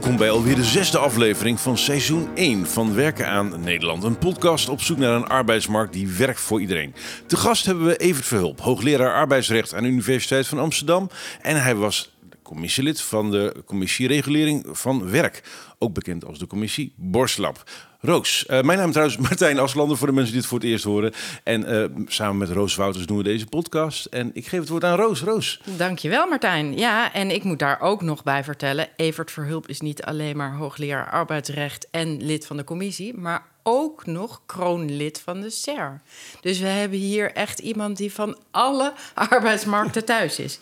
Welkom bij alweer de zesde aflevering van seizoen 1 van Werken aan Nederland. Een podcast op zoek naar een arbeidsmarkt die werkt voor iedereen. Te gast hebben we Evert Verhulp, hoogleraar arbeidsrecht aan de Universiteit van Amsterdam. En hij was commissielid van de Commissie Regulering van Werk. Ook bekend als de commissie Borslab. Roos, uh, mijn naam is trouwens Martijn Aslander voor de mensen die het voor het eerst horen. En uh, samen met Roos Wouters doen we deze podcast. En ik geef het woord aan Roos. Roos. Dankjewel Martijn. Ja, en ik moet daar ook nog bij vertellen. Evert Verhulp is niet alleen maar hoogleraar arbeidsrecht en lid van de commissie... maar ook nog kroonlid van de SER. Dus we hebben hier echt iemand die van alle arbeidsmarkten thuis is.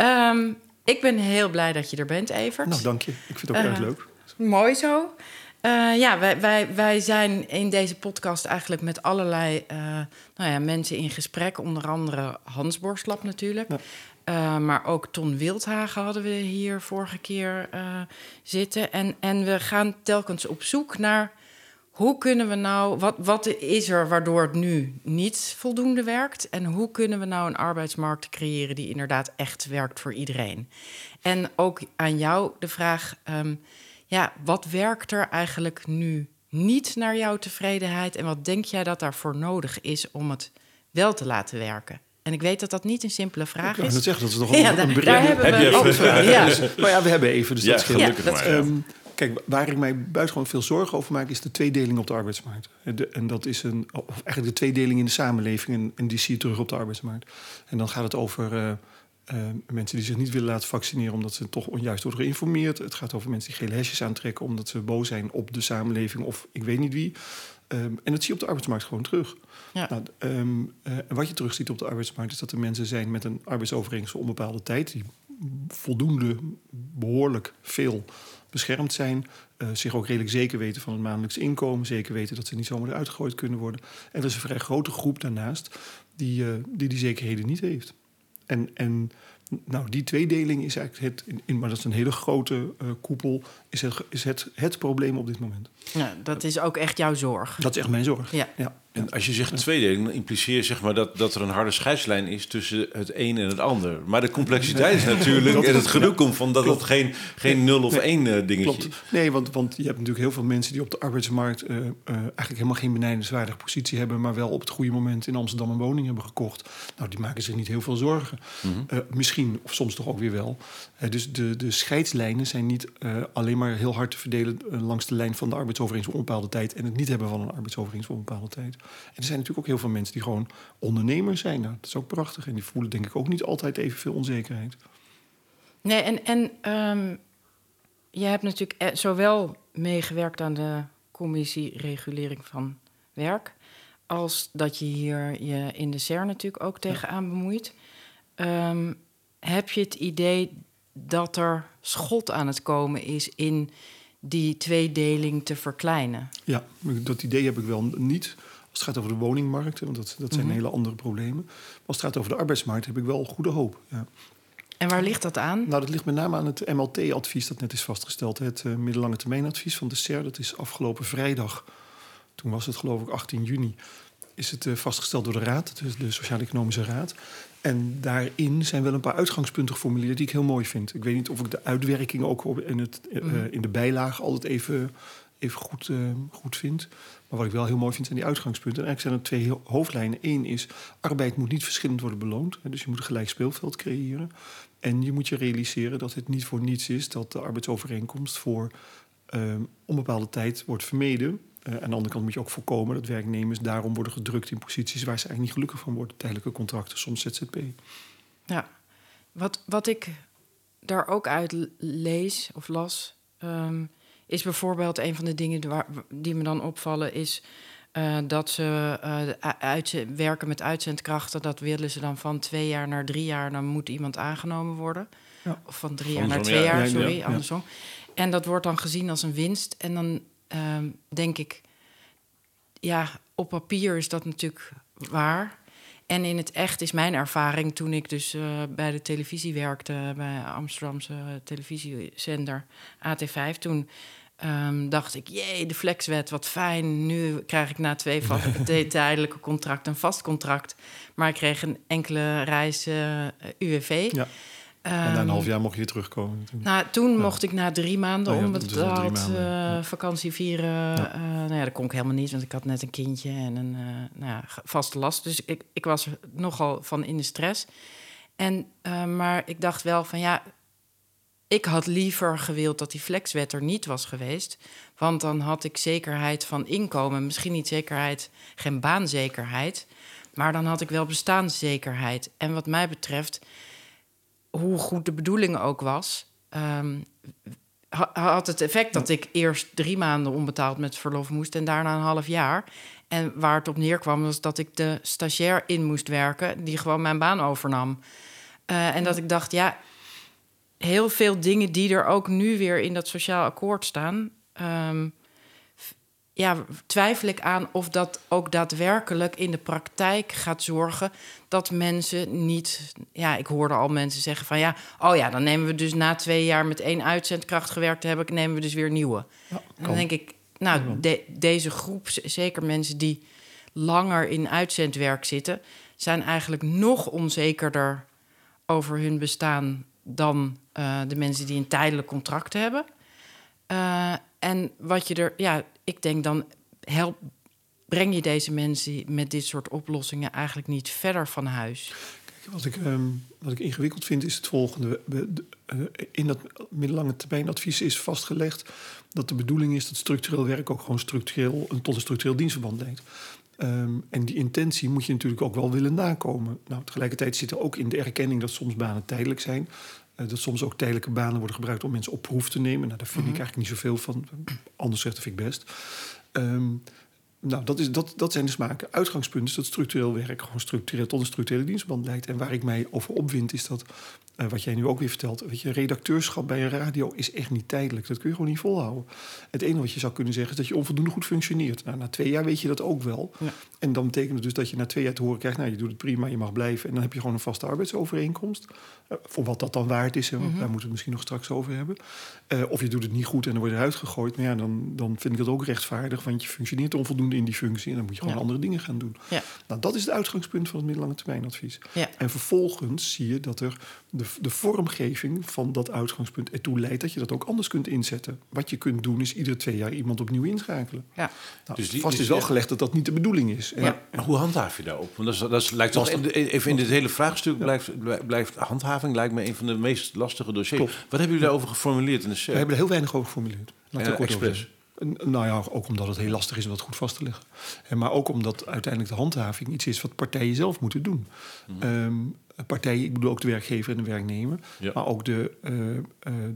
Um, ik ben heel blij dat je er bent, Evert. Nou, dank je. Ik vind het ook uh, erg leuk. Mooi zo. Uh, ja, wij, wij, wij zijn in deze podcast eigenlijk met allerlei uh, nou ja, mensen in gesprek. Onder andere Hans Borstlap natuurlijk. Ja. Uh, maar ook Ton Wildhagen hadden we hier vorige keer zitten. En, en we gaan telkens op zoek naar hoe kunnen we nou, wat, wat is er waardoor het nu niet voldoende werkt? En hoe kunnen we nou een arbeidsmarkt creëren die inderdaad echt werkt voor iedereen? En ook aan jou de vraag: um, ja, wat werkt er eigenlijk nu niet naar jouw tevredenheid? En wat denk jij dat daarvoor nodig is om het wel te laten werken? En ik weet dat dat niet een simpele vraag ik is. Ik zeggen, dat is nog ja, een, een daar hebben we ook ja. Maar ja, we hebben even, dus dat is gelukkig. Ja, dat um, Kijk, waar ik mij buitengewoon veel zorgen over maak, is de tweedeling op de arbeidsmarkt. en dat is een, of eigenlijk de tweedeling in de samenleving. En, en die zie je terug op de arbeidsmarkt. En dan gaat het over uh, uh, mensen die zich niet willen laten vaccineren omdat ze toch onjuist worden geïnformeerd. Het gaat over mensen die gele hesjes aantrekken omdat ze boos zijn op de samenleving of ik weet niet wie. Um, en dat zie je op de arbeidsmarkt gewoon terug. Ja. Nou, um, uh, wat je terug ziet op de arbeidsmarkt is dat er mensen zijn met een arbeidsovereenkomst voor onbepaalde tijd, die voldoende, behoorlijk veel beschermd zijn. Uh, zich ook redelijk zeker weten van het maandelijks inkomen. Zeker weten dat ze niet zomaar uitgegooid kunnen worden. En er is een vrij grote groep daarnaast die uh, die, die zekerheden niet heeft. En, en nou, die tweedeling is eigenlijk het, in, maar dat is een hele grote uh, koepel, is, het, is het, het probleem op dit moment. Ja, dat is ook echt jouw zorg. Dat is echt mijn zorg. Ja. ja. En als je zegt tweedeling, dan impliceer je zeg maar dat, dat er een harde scheidslijn is tussen het een en het ander. Maar de complexiteit is natuurlijk, en het gedoe komt van dat het geen, geen nul of één uh, dingetje klopt. is. Nee, want, want je hebt natuurlijk heel veel mensen die op de arbeidsmarkt uh, uh, eigenlijk helemaal geen benijdenswaardige positie hebben, maar wel op het goede moment in Amsterdam een woning hebben gekocht. Nou, die maken zich niet heel veel zorgen. Mm -hmm. misschien, of soms toch ook weer wel. dus de, de scheidslijnen zijn niet alleen maar heel hard te verdelen langs de lijn van de arbeidsovereenkomst voor een bepaalde tijd en het niet hebben van een arbeidsovereenkomst voor een bepaalde tijd. En er zijn natuurlijk ook heel veel mensen die gewoon ondernemers zijn. Nou, dat is ook prachtig. En die voelen denk ik ook niet altijd evenveel onzekerheid. Nee, en, en um, je hebt natuurlijk zowel meegewerkt aan de commissie regulering van werk... als dat je hier je in de CER natuurlijk ook tegenaan bemoeit. Um, heb je het idee dat er schot aan het komen is in die tweedeling te verkleinen? Ja, dat idee heb ik wel niet... Als het gaat over de woningmarkt, want dat, dat zijn mm -hmm. hele andere problemen. Maar als het gaat over de arbeidsmarkt, heb ik wel goede hoop. Ja. En waar ligt dat aan? Nou, dat ligt met name aan het MLT-advies dat net is vastgesteld. Het uh, middellange termijnadvies van de SER. Dat is afgelopen vrijdag, toen was het geloof ik 18 juni, is het uh, vastgesteld door de Raad, dus de Sociaal-Economische Raad. En daarin zijn wel een paar uitgangspunten geformuleerd die ik heel mooi vind. Ik weet niet of ik de uitwerking ook in, het, uh, mm. in de bijlage altijd even, even goed, goed vind. Maar wat ik wel heel mooi vind zijn die uitgangspunten. En eigenlijk zijn er twee hoofdlijnen. Eén is, arbeid moet niet verschillend worden beloond. Dus je moet een gelijk speelveld creëren. En je moet je realiseren dat het niet voor niets is... dat de arbeidsovereenkomst voor um, onbepaalde tijd wordt vermeden. Uh, aan de andere kant moet je ook voorkomen dat werknemers daarom worden gedrukt... in posities waar ze eigenlijk niet gelukkig van worden. Tijdelijke contracten, soms ZZP. Ja, wat, wat ik daar ook uit lees of las... Um, is bijvoorbeeld een van de dingen die me dan opvallen, is uh, dat ze uh, werken met uitzendkrachten. Dat willen ze dan van twee jaar naar drie jaar, dan moet iemand aangenomen worden. Ja. Of van drie jaar naar twee jaar, sorry, ja, andersom. En dat wordt dan gezien als een winst. En dan uh, denk ik, ja, op papier is dat natuurlijk waar. En in het echt is mijn ervaring toen ik dus uh, bij de televisie werkte, bij Amsterdamse televisiezender AT5, toen um, dacht ik, jee, de flexwet, wat fijn. Nu krijg ik na twee tijdelijke contracten een vast contract. Maar ik kreeg een enkele reis uh, UWV. Ja. en na een ehm, half jaar mocht je weer terugkomen. Nou, toen mocht ik na drie maanden oh, onbetaald uh, vakantie vieren. Uh, nou ja, dat kon ik helemaal niet, want ik had net een kindje en een uh, nou ja, vaste last. Dus ik, ik was nogal van in de stress. En, maar ik dacht wel van ja, ik had liever gewild dat die flexwet er niet was geweest. Want dan had ik zekerheid van inkomen. Misschien niet zekerheid, geen baanzekerheid. Maar dan had ik wel bestaanszekerheid. En wat mij betreft hoe goed de bedoeling ook was, um, had het effect dat ik eerst drie maanden onbetaald met verlof moest en daarna een half jaar. En waar het op neerkwam was dat ik de stagiair in moest werken, die gewoon mijn baan overnam. Uh, en dat ik dacht, ja, heel veel dingen die er ook nu weer in dat sociaal akkoord staan. Um, ja, twijfel ik aan of dat ook daadwerkelijk in de praktijk gaat zorgen dat mensen niet. Ja, ik hoorde al mensen zeggen van ja, oh ja, dan nemen we dus na twee jaar met één uitzendkracht gewerkt te hebben, nemen we dus weer nieuwe. Ja, en dan denk ik, nou, deze groep, zeker mensen die langer in uitzendwerk zitten, zijn eigenlijk nog onzekerder over hun bestaan dan uh, de mensen die een tijdelijk contract hebben. Uh, en wat je er, ja, ik denk dan help, breng je deze mensen met dit soort oplossingen eigenlijk niet verder van huis. Kijk, wat ik, um, wat ik ingewikkeld vind is het volgende. Eh, in dat middellange termijn advies is vastgelegd dat de bedoeling is dat structureel werk ook gewoon structureel tot een structureel dienstverband leidt. Um, en die intentie moet je natuurlijk ook wel willen nakomen. Nou, tegelijkertijd zit er ook in de erkenning dat soms banen tijdelijk zijn. Uh, dat soms ook tijdelijke banen worden gebruikt om mensen op proef te nemen. Nou, daar vind ik mhm. eigenlijk niet zoveel van. Anders zegt dat vind ik best. Um, nou, dat, is, dat, dat zijn de smaken. Uitgangspunt is dat structureel werk gewoon structureel tot een structurele dienstband leidt. En waar ik mij over opwind is dat, uh, wat jij nu ook weer vertelt, weet je, redacteurschap bij een radio is echt niet tijdelijk. Dat kun je gewoon niet volhouden. Het enige wat je zou kunnen zeggen is dat je onvoldoende goed functioneert. Nou, na twee jaar weet je dat ook wel. Ja. En dan betekent het dus dat je na twee jaar te horen krijgt, nou, je doet het prima, je mag blijven. En dan heb je gewoon een vaste arbeidsovereenkomst. Uh, voor wat dat dan waard is, mm -hmm. daar moeten we het misschien nog straks over hebben. Uh, of je doet het niet goed en dan word je eruit gegooid. Maar ja, dan, dan vind ik dat ook rechtvaardig, want je functioneert onvoldoende in die functie. En dan moet je gewoon andere dingen gaan doen. Ja. Nou, dat is het uitgangspunt van het middellange termijnadvies. En vervolgens zie je dat er de, de vormgeving van dat uitgangspunt ertoe leidt dat je dat ook anders kunt inzetten. Wat je kunt doen is iedere twee jaar iemand opnieuw inschakelen. Ja. Nou, dus die, vast is wel gelegd dat dat niet de bedoeling is. En, en hoe handhaaf je daarop? Want dat, is, dat lijkt toch even in dit hele vraagstuk blijft, blijft handhaving lijkt me een van de meest lastige dossiers. Wat hebben jullie daarover geformuleerd in de We hebben er heel weinig over geformuleerd. Laat ik kort over nou ja, ook omdat het heel lastig is om dat goed vast te leggen. En maar ook omdat uiteindelijk de handhaving iets is wat partijen zelf moeten doen. Mm. Um, partijen, ik bedoel ook de werkgever en de werknemer. Maar ook de, uh,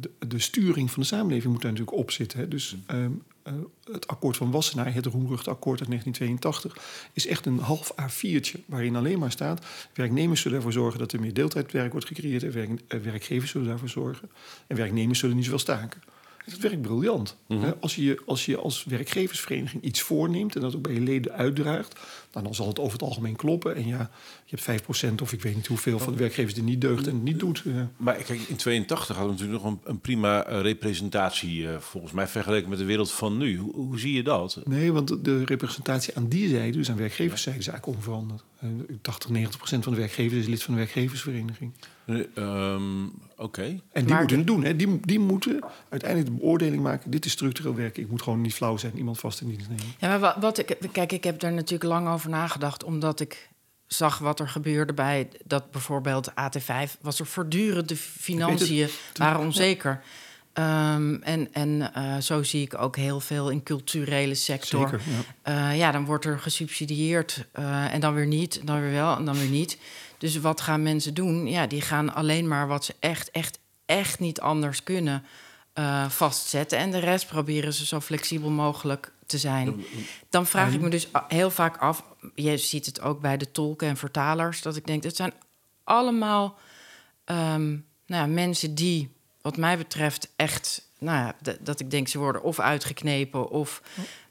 de, de, sturing van de samenleving moet daar natuurlijk op zitten. Hè. Dus um, uh, het akkoord van Wassenaar, het Roemruchtakkoord uit 1982, is echt een half A4'tje waarin alleen maar staat: werknemers zullen ervoor zorgen dat er meer deeltijdwerk wordt gecreëerd en werk, werkgevers zullen daarvoor zorgen. En werknemers zullen niet zoveel staken. Het werkt briljant. Mhm. als, je, als je als werkgeversvereniging iets voorneemt en dat ook bij je leden uitdraagt, dan, dan zal het over het algemeen kloppen. En ja, je hebt 5% of ik weet niet hoeveel van de werkgevers die niet deugt en het niet doet. Maar kijk, in 82 hadden we natuurlijk nog een, een prima eh, representatie, uh, volgens mij vergeleken met de wereld van nu. Hoe, hoe, zie je dat? Nee, want de representatie aan die zijde, dus aan werkgeverszijde, is eigenlijk onveranderd. 80, 90 procent van de werkgevers is lid van de werkgeversvereniging. Um, Oké. En die moeten het doen. Hè. Die, die moeten uiteindelijk de beoordeling maken. Dit is structureel werk. Ik moet gewoon niet flauw zijn. Iemand vast in dienst nemen. Ja, maar wat, wat ik, kijk, ik heb daar natuurlijk lang over nagedacht. Omdat ik zag wat er gebeurde bij dat bijvoorbeeld AT5... was er voortdurend de financiën waren onzeker. Um, en en uh, zo zie ik ook heel veel in culturele sector. Zeker, ja. Uh, ja. dan wordt er gesubsidieerd uh, en dan weer niet, dan weer wel en dan weer niet. Dus wat gaan mensen doen? Ja, die gaan alleen maar wat ze echt, echt, echt niet anders kunnen vastzetten. En de rest proberen ze zo flexibel mogelijk te zijn. Dan vraag ik me dus heel vaak af, je ziet het ook bij de tolken en vertalers, dat ik denk, het zijn allemaal um, nou ja, mensen die wat mij betreft echt, nou ja, dat ik denk ze worden of uitgeknepen of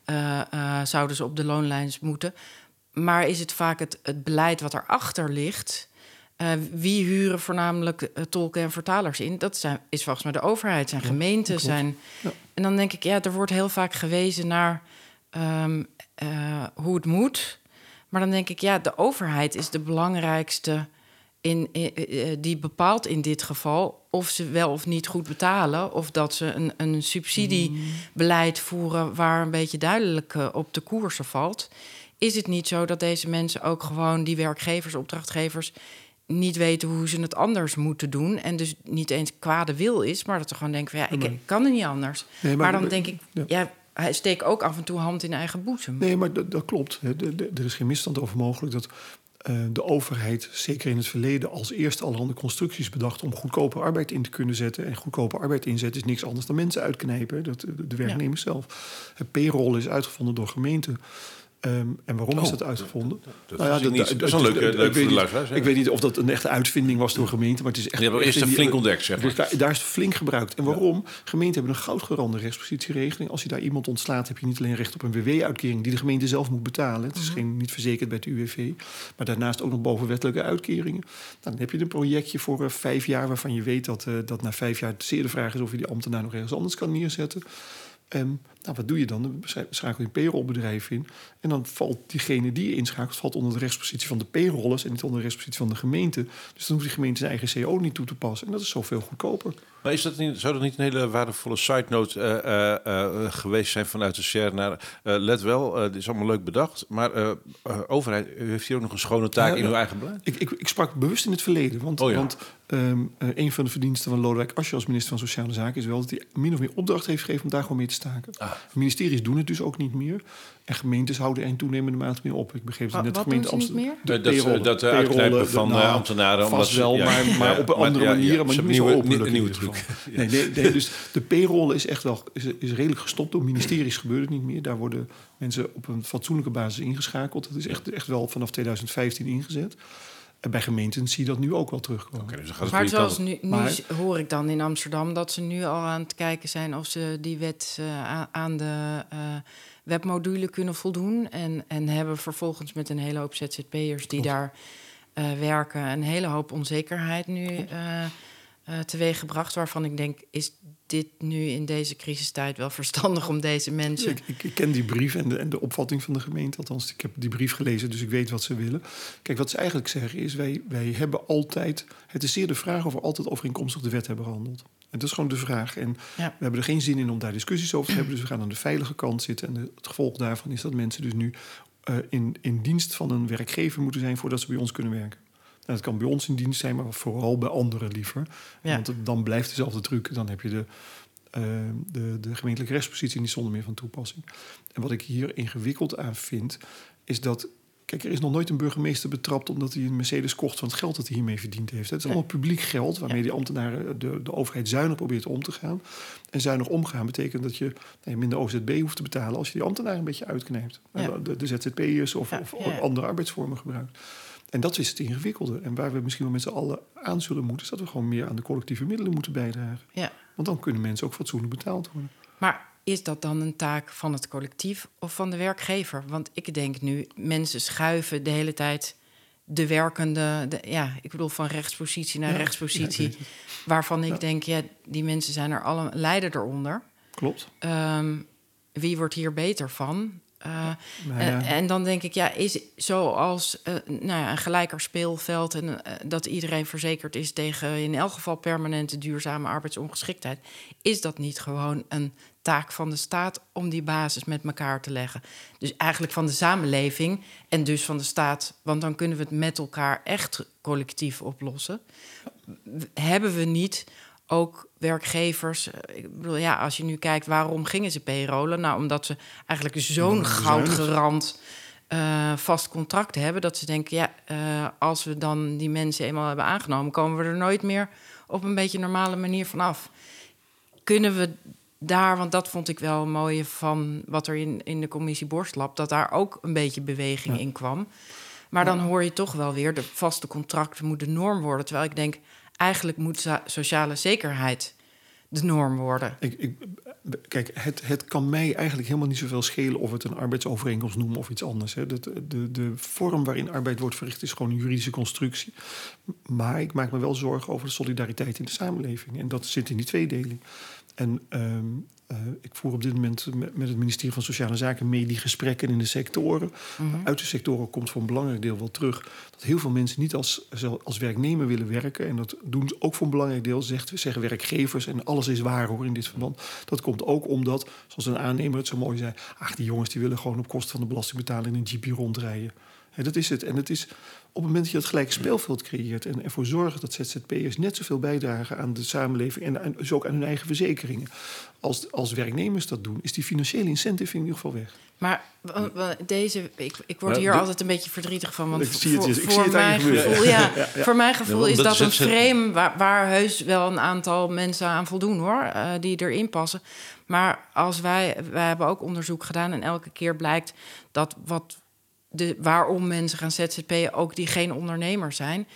uh, uh, zouden ze op de loonlijns moeten. Maar is het vaak het, het beleid wat erachter ligt? Uh, wie huren voornamelijk tolken en vertalers in? Dat zijn, is volgens mij de overheid, zijn gemeenten. Zijn... Ja. En dan denk ik, ja, er wordt heel vaak gewezen naar um, hoe het moet. Maar dan denk ik, ja, de overheid is de belangrijkste in, die bepaalt in dit geval of ze wel of niet goed betalen. Of dat ze een, een subsidiebeleid voeren waar een beetje duidelijk op de koersen valt. Is het niet zo dat deze mensen ook gewoon die werkgevers, opdrachtgevers niet weten hoe ze het anders moeten doen. En dus niet eens kwade wil is, maar dat ze gewoon denken: van, ja, ik kan het niet anders. maar, dan denk ik, ja. hij steekt ook af en toe hand in eigen boezem. Nee, maar dat, dat klopt. Er is geen misstand over mogelijk dat uh, de overheid, zeker in het verleden, als eerste allerhande constructies bedacht om goedkope arbeid in te kunnen zetten. En goedkope arbeid inzetten is niks anders dan mensen uitknijpen. Dat, de werknemers zelf. Het payroll is uitgevonden door gemeenten. Ehm, en waarom is oh, dat uitgevonden? Dat, nou ja, dat, niet, dat is een leuke, leuk voor de luisteraars. Ik weet niet of dat een echte uitvinding was door gemeenten, maar het is echt... Die hebben eerst een flink ontdekt, zeg maar. Daar, daar is het flink gebruikt. En waarom? Gemeenten hebben een goudgerande rechtspositieregeling. Als je daar iemand ontslaat, heb je niet alleen recht op een WW-uitkering... die de gemeente zelf moet betalen. Het is mhm. geen, niet verzekerd bij het UWV. Maar daarnaast ook nog bovenwettelijke uitkeringen. Dan heb je een projectje voor uh, vijf jaar... waarvan je weet dat, uh, dat na vijf jaar zeer de vraag is... of je die ambtenaar nog ergens anders kan neerzetten... Um, nou, wat doe je dan? Dan schakel je een payrollbedrijf in. En dan valt diegene die je inschakelt... valt onder de rechtspositie van de payrollers... en niet onder de rechtspositie van de gemeente. Dus dan hoeft die gemeente zijn eigen CO niet toe te passen. En dat is zoveel goedkoper. Maar is dat niet, zou dat niet een hele waardevolle side note uh, uh, geweest zijn vanuit de share naar... let wel, dit is allemaal leuk bedacht... maar overheid, heeft hier ook nog een schone taak in uw eigen beleid? Ik, ik, ik, sprak bewust in het verleden. Want, oh, ja. want um, een van de verdiensten van Lodewijk Asscher als minister van Sociale Zaken... is wel dat hij min of meer opdracht heeft gegeven om daar gewoon mee te staken. Ah. Ministeries doen het dus ook niet meer. En gemeentes houden er in toenemende mate meer op. Ik begreep dat net de gemeente Amsterdam. Dat, dat, dat uitknijpen van nou, ambtenaren. Vast wel, maar, maar op een andere manier. maar niet zo openlijk. Een nieuwe truc. Nee, nee, nee, dus de payroll is echt wel is, is redelijk gestopt. Door ministeries gebeurt het niet meer. Daar worden mensen op een fatsoenlijke basis ingeschakeld. Dat is echt, echt wel vanaf 2015 ingezet. En bij gemeenten zie je dat nu ook wel terugkomen. Okay, dus maar zoals nu, nu hoor ik dan in Amsterdam dat ze nu al aan het kijken zijn of ze die wet uh, aan de uh, webmodule kunnen voldoen. En, en hebben vervolgens met een hele hoop ZZP'ers die daar uh, werken een hele hoop onzekerheid nu uh, teweeggebracht. Waarvan ik denk, is dit nu in deze crisistijd wel verstandig om deze mensen. ik, ik, ken die brief en de, en de opvatting van de gemeente. Althans, ik heb die brief gelezen, dus ik weet wat ze willen. Kijk, wat ze eigenlijk zeggen is: wij, wij hebben altijd. Het is zeer de vraag of we altijd overeenkomstig de wet hebben gehandeld. En dat is gewoon de vraag. En we hebben er geen zin in om daar discussies over te hebben. Dus we gaan aan de veilige kant zitten. En het gevolg daarvan is dat mensen dus nu uh, in, in dienst van een werkgever moeten zijn voordat ze bij ons kunnen werken. Dat kan bij ons in dienst zijn, maar vooral bij anderen liever. Want dan blijft dezelfde truc. Dan heb je de, uh, de, de gemeentelijke rechtspositie niet zonder meer van toepassing. En wat ik hier ingewikkeld aan vind, is dat Kijk, er is nog nooit een burgemeester betrapt omdat hij een Mercedes kocht van het geld dat hij hiermee verdiend heeft. Het is allemaal publiek geld waarmee die ambtenaren, de, de overheid zuinig probeert om te gaan. En zuinig omgaan betekent dat je nee, minder OZB hoeft te betalen als je die ambtenaren een beetje uitknijpt. De, de ZZP'ers of, of andere arbeidsvormen gebruikt. En dat is het ingewikkelde. En waar we misschien wel met z'n allen aan zullen moeten, is dat we gewoon meer aan de collectieve middelen moeten bijdragen. Ja. Want dan kunnen mensen ook fatsoenlijk betaald worden. Maar is dat dan een taak van het collectief of van de werkgever? Want ik denk nu, mensen schuiven de hele tijd de werkende, de, ja, ik bedoel van rechtspositie naar rechtspositie, waarvan ik denk, ja, die mensen zijn er alle lijden eronder. Klopt. Um, wie wordt hier beter van? Uh, en, dan denk ik, ja, is zoals uh, nou ja, een gelijker speelveld en dat iedereen verzekerd is tegen in elk geval permanente duurzame arbeidsongeschiktheid, is dat niet gewoon een taak van de staat om die basis met elkaar te leggen? Dus eigenlijk van de samenleving en dus van de staat, want dan kunnen we het met elkaar echt collectief oplossen. Hebben we niet ook werkgevers. Eh, ik bedoel, ja, als je nu kijkt, waarom gingen ze payrollen? Nou, omdat ze eigenlijk zo'n goudgerand uh, vast contract hebben... dat ze denken, ja, uh, als we dan die mensen eenmaal hebben aangenomen... komen we er nooit meer op een beetje normale manier vanaf. Kunnen we daar, want dat vond ik wel een mooie van wat er in, in de commissie Borstlab... dat daar ook een beetje beweging in kwam. Maar dan hoor je toch wel weer, de vaste contracten moet de norm worden. Terwijl ik denk, eigenlijk moet sociale zekerheid de norm worden. Ik, ik, kijk, het, het kan mij eigenlijk helemaal niet zoveel schelen of het een arbeidsovereenkomst noemen of iets anders. Hè. De, de, de vorm waarin arbeid wordt verricht is gewoon een juridische constructie. Maar ik maak me wel zorgen over de solidariteit in de samenleving. En dat zit in die tweedeling. En um, Uh, ik voer op dit moment met, het ministerie van Sociale Zaken mee die gesprekken in de sectoren. Mhm. Uit de sectoren komt voor een belangrijk deel wel terug dat heel veel mensen niet als, als werknemer willen werken. En dat doen ze ook voor een belangrijk deel, zegt, zeggen werkgevers. En alles is waar hoor in dit verband. Dat komt ook omdat, zoals een aannemer het zo mooi zei, ach, die jongens die willen gewoon op kosten van de belastingbetaler in een jeepje rondrijden. Ja, dat is het. En het is op het moment dat je het gelijke speelveld creëert en ervoor zorgt dat ZZP'ers net zoveel bijdragen aan de samenleving en, dus ook aan hun eigen verzekeringen, als, als werknemers dat doen, is die financiële incentive in ieder geval weg. Maar deze, ik, ik word hier altijd een beetje verdrietig van. Want voor, voor, mijn gevoel, ja, voor mijn gevoel is dat een frame waar, waar heus wel een aantal mensen aan voldoen hoor, uh, die erin passen. Maar als wij, wij hebben ook onderzoek gedaan en elke keer blijkt dat wat de, waarom mensen gaan ZZP'en, ook die geen ondernemer zijn,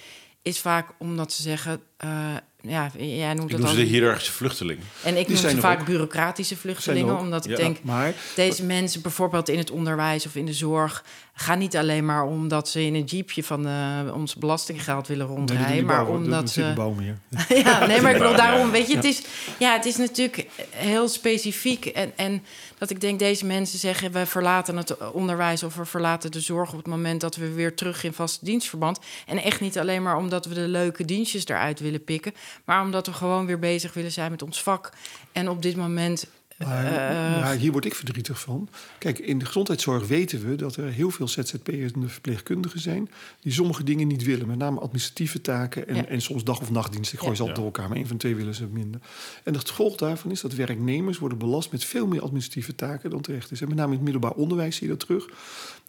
is vaak omdat ze zeggen: uh, ja, jij noemt het al. de hiërarchische vluchtelingen. En ik noem ze vaak bureaucratische vluchtelingen, omdat ik denk, maar, deze mensen bijvoorbeeld in het onderwijs of in de zorg gaan niet alleen maar omdat ze in een jeepje van uh, ons belastinggeld willen rondrijden, maar omdat ze. ja, nee, maar ik wil daarom, weet je, het is, ja, het is natuurlijk heel specifiek en, en dat ik denk, deze mensen zeggen, we verlaten het onderwijs of we verlaten de zorg op het moment dat we weer terug in vast dienstverband. En echt niet alleen maar omdat we de leuke dienstjes eruit willen pikken, maar omdat we gewoon weer bezig willen zijn met ons vak. En op dit moment maar, uh, hier word ik verdrietig van. Kijk, in de gezondheidszorg weten we dat er heel veel ZZP'ers en verpleegkundigen zijn die sommige dingen niet willen. Met name administratieve taken en, en soms dag- of nachtdiensten. Ik gooi ze altijd door elkaar, maar één van twee willen ze minder. En het gevolg daarvan is dat werknemers worden belast met veel meer administratieve taken dan terecht is. En met name in het middelbaar onderwijs zie je dat terug.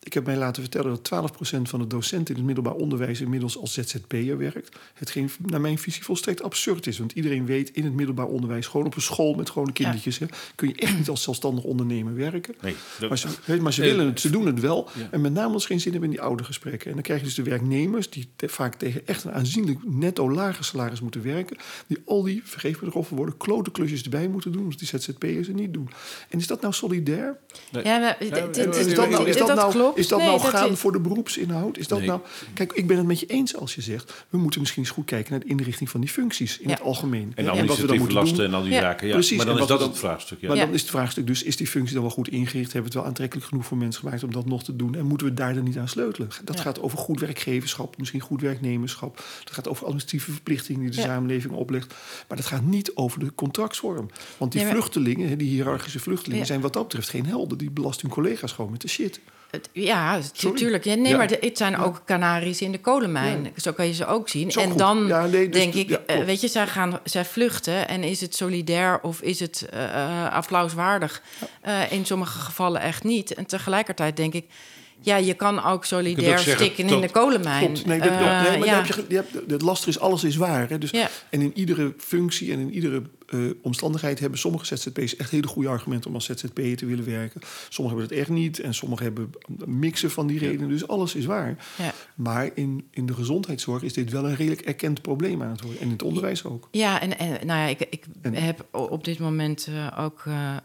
Ik heb mij laten vertellen dat 12% van de docenten in het middelbaar onderwijs inmiddels als ZZP'er werkt. Hetgeen naar mijn visie volstrekt absurd is. Want iedereen weet in het middelbaar onderwijs, gewoon op een school met gewone kindertjes, hè, kun je echt niet als zelfstandig ondernemer werken. Nee, maar ze, maar ze willen het, ze doen het wel. En met name als ze geen zin hebben in die oude gesprekken. En dan krijg je dus de werknemers die vaak tegen echt een aanzienlijk netto lager salaris moeten werken. Die al die, vergeef me erover worden, klote klusjes erbij moeten doen, omdat die ZZP'ers het niet doen. En is dat nou solidair? Ja, maar, is dat nou, is dat nou is dat nou gaan voor de beroepsinhoud? Is dat nou... Kijk, ik ben het met je eens als je zegt... we moeten misschien eens goed kijken naar de inrichting van die functies in het algemeen. En, en wat we dan moeten lasten doen. en al die zaken. Ja. Precies. Maar dan is dat het vraagstuk. Maar dan is het vraagstuk dus... is die functie dan wel goed ingericht? Hebben we het wel aantrekkelijk genoeg voor mensen gemaakt... om dat nog te doen? En moeten we daar dan niet aan sleutelen? Dat gaat over goed werkgeverschap, misschien goed werknemerschap. Dat gaat over administratieve verplichtingen die de samenleving oplegt. Maar dat gaat niet over de contractsvorm. Want die vluchtelingen, die hiërarchische vluchtelingen... zijn wat dat betreft geen helden. Die belasten hun collega's gewoon met de shit ja, natuurlijk. Ja, nee, maar het zijn ook Canaries in de kolenmijn. Zo kan je ze ook zien. en dan dus denk ik, uh, weet je, zij, gaan, zij vluchten. En is het solidair of is het uh, applauswaardig? in sommige gevallen echt niet. En tegelijkertijd denk ik... Ja, je kan ook solidair stikken in de kolenmijn. Klopt. Nee, nee, maar ja. heb je, je hebt, het lastig is, alles is waar. Hè? Dus, En in iedere functie en in iedere uh, omstandigheid hebben sommige ZZP's echt hele goede argumenten om als ZZP'er te willen werken. Sommigen hebben het echt niet en sommigen hebben mixen van die redenen. Dus alles is waar. Ja. Maar in, in de gezondheidszorg is dit wel een redelijk erkend probleem aan het worden. En in het onderwijs ook. Ja, en, en nou ja, ik, ik heb op dit moment uh, ook uh,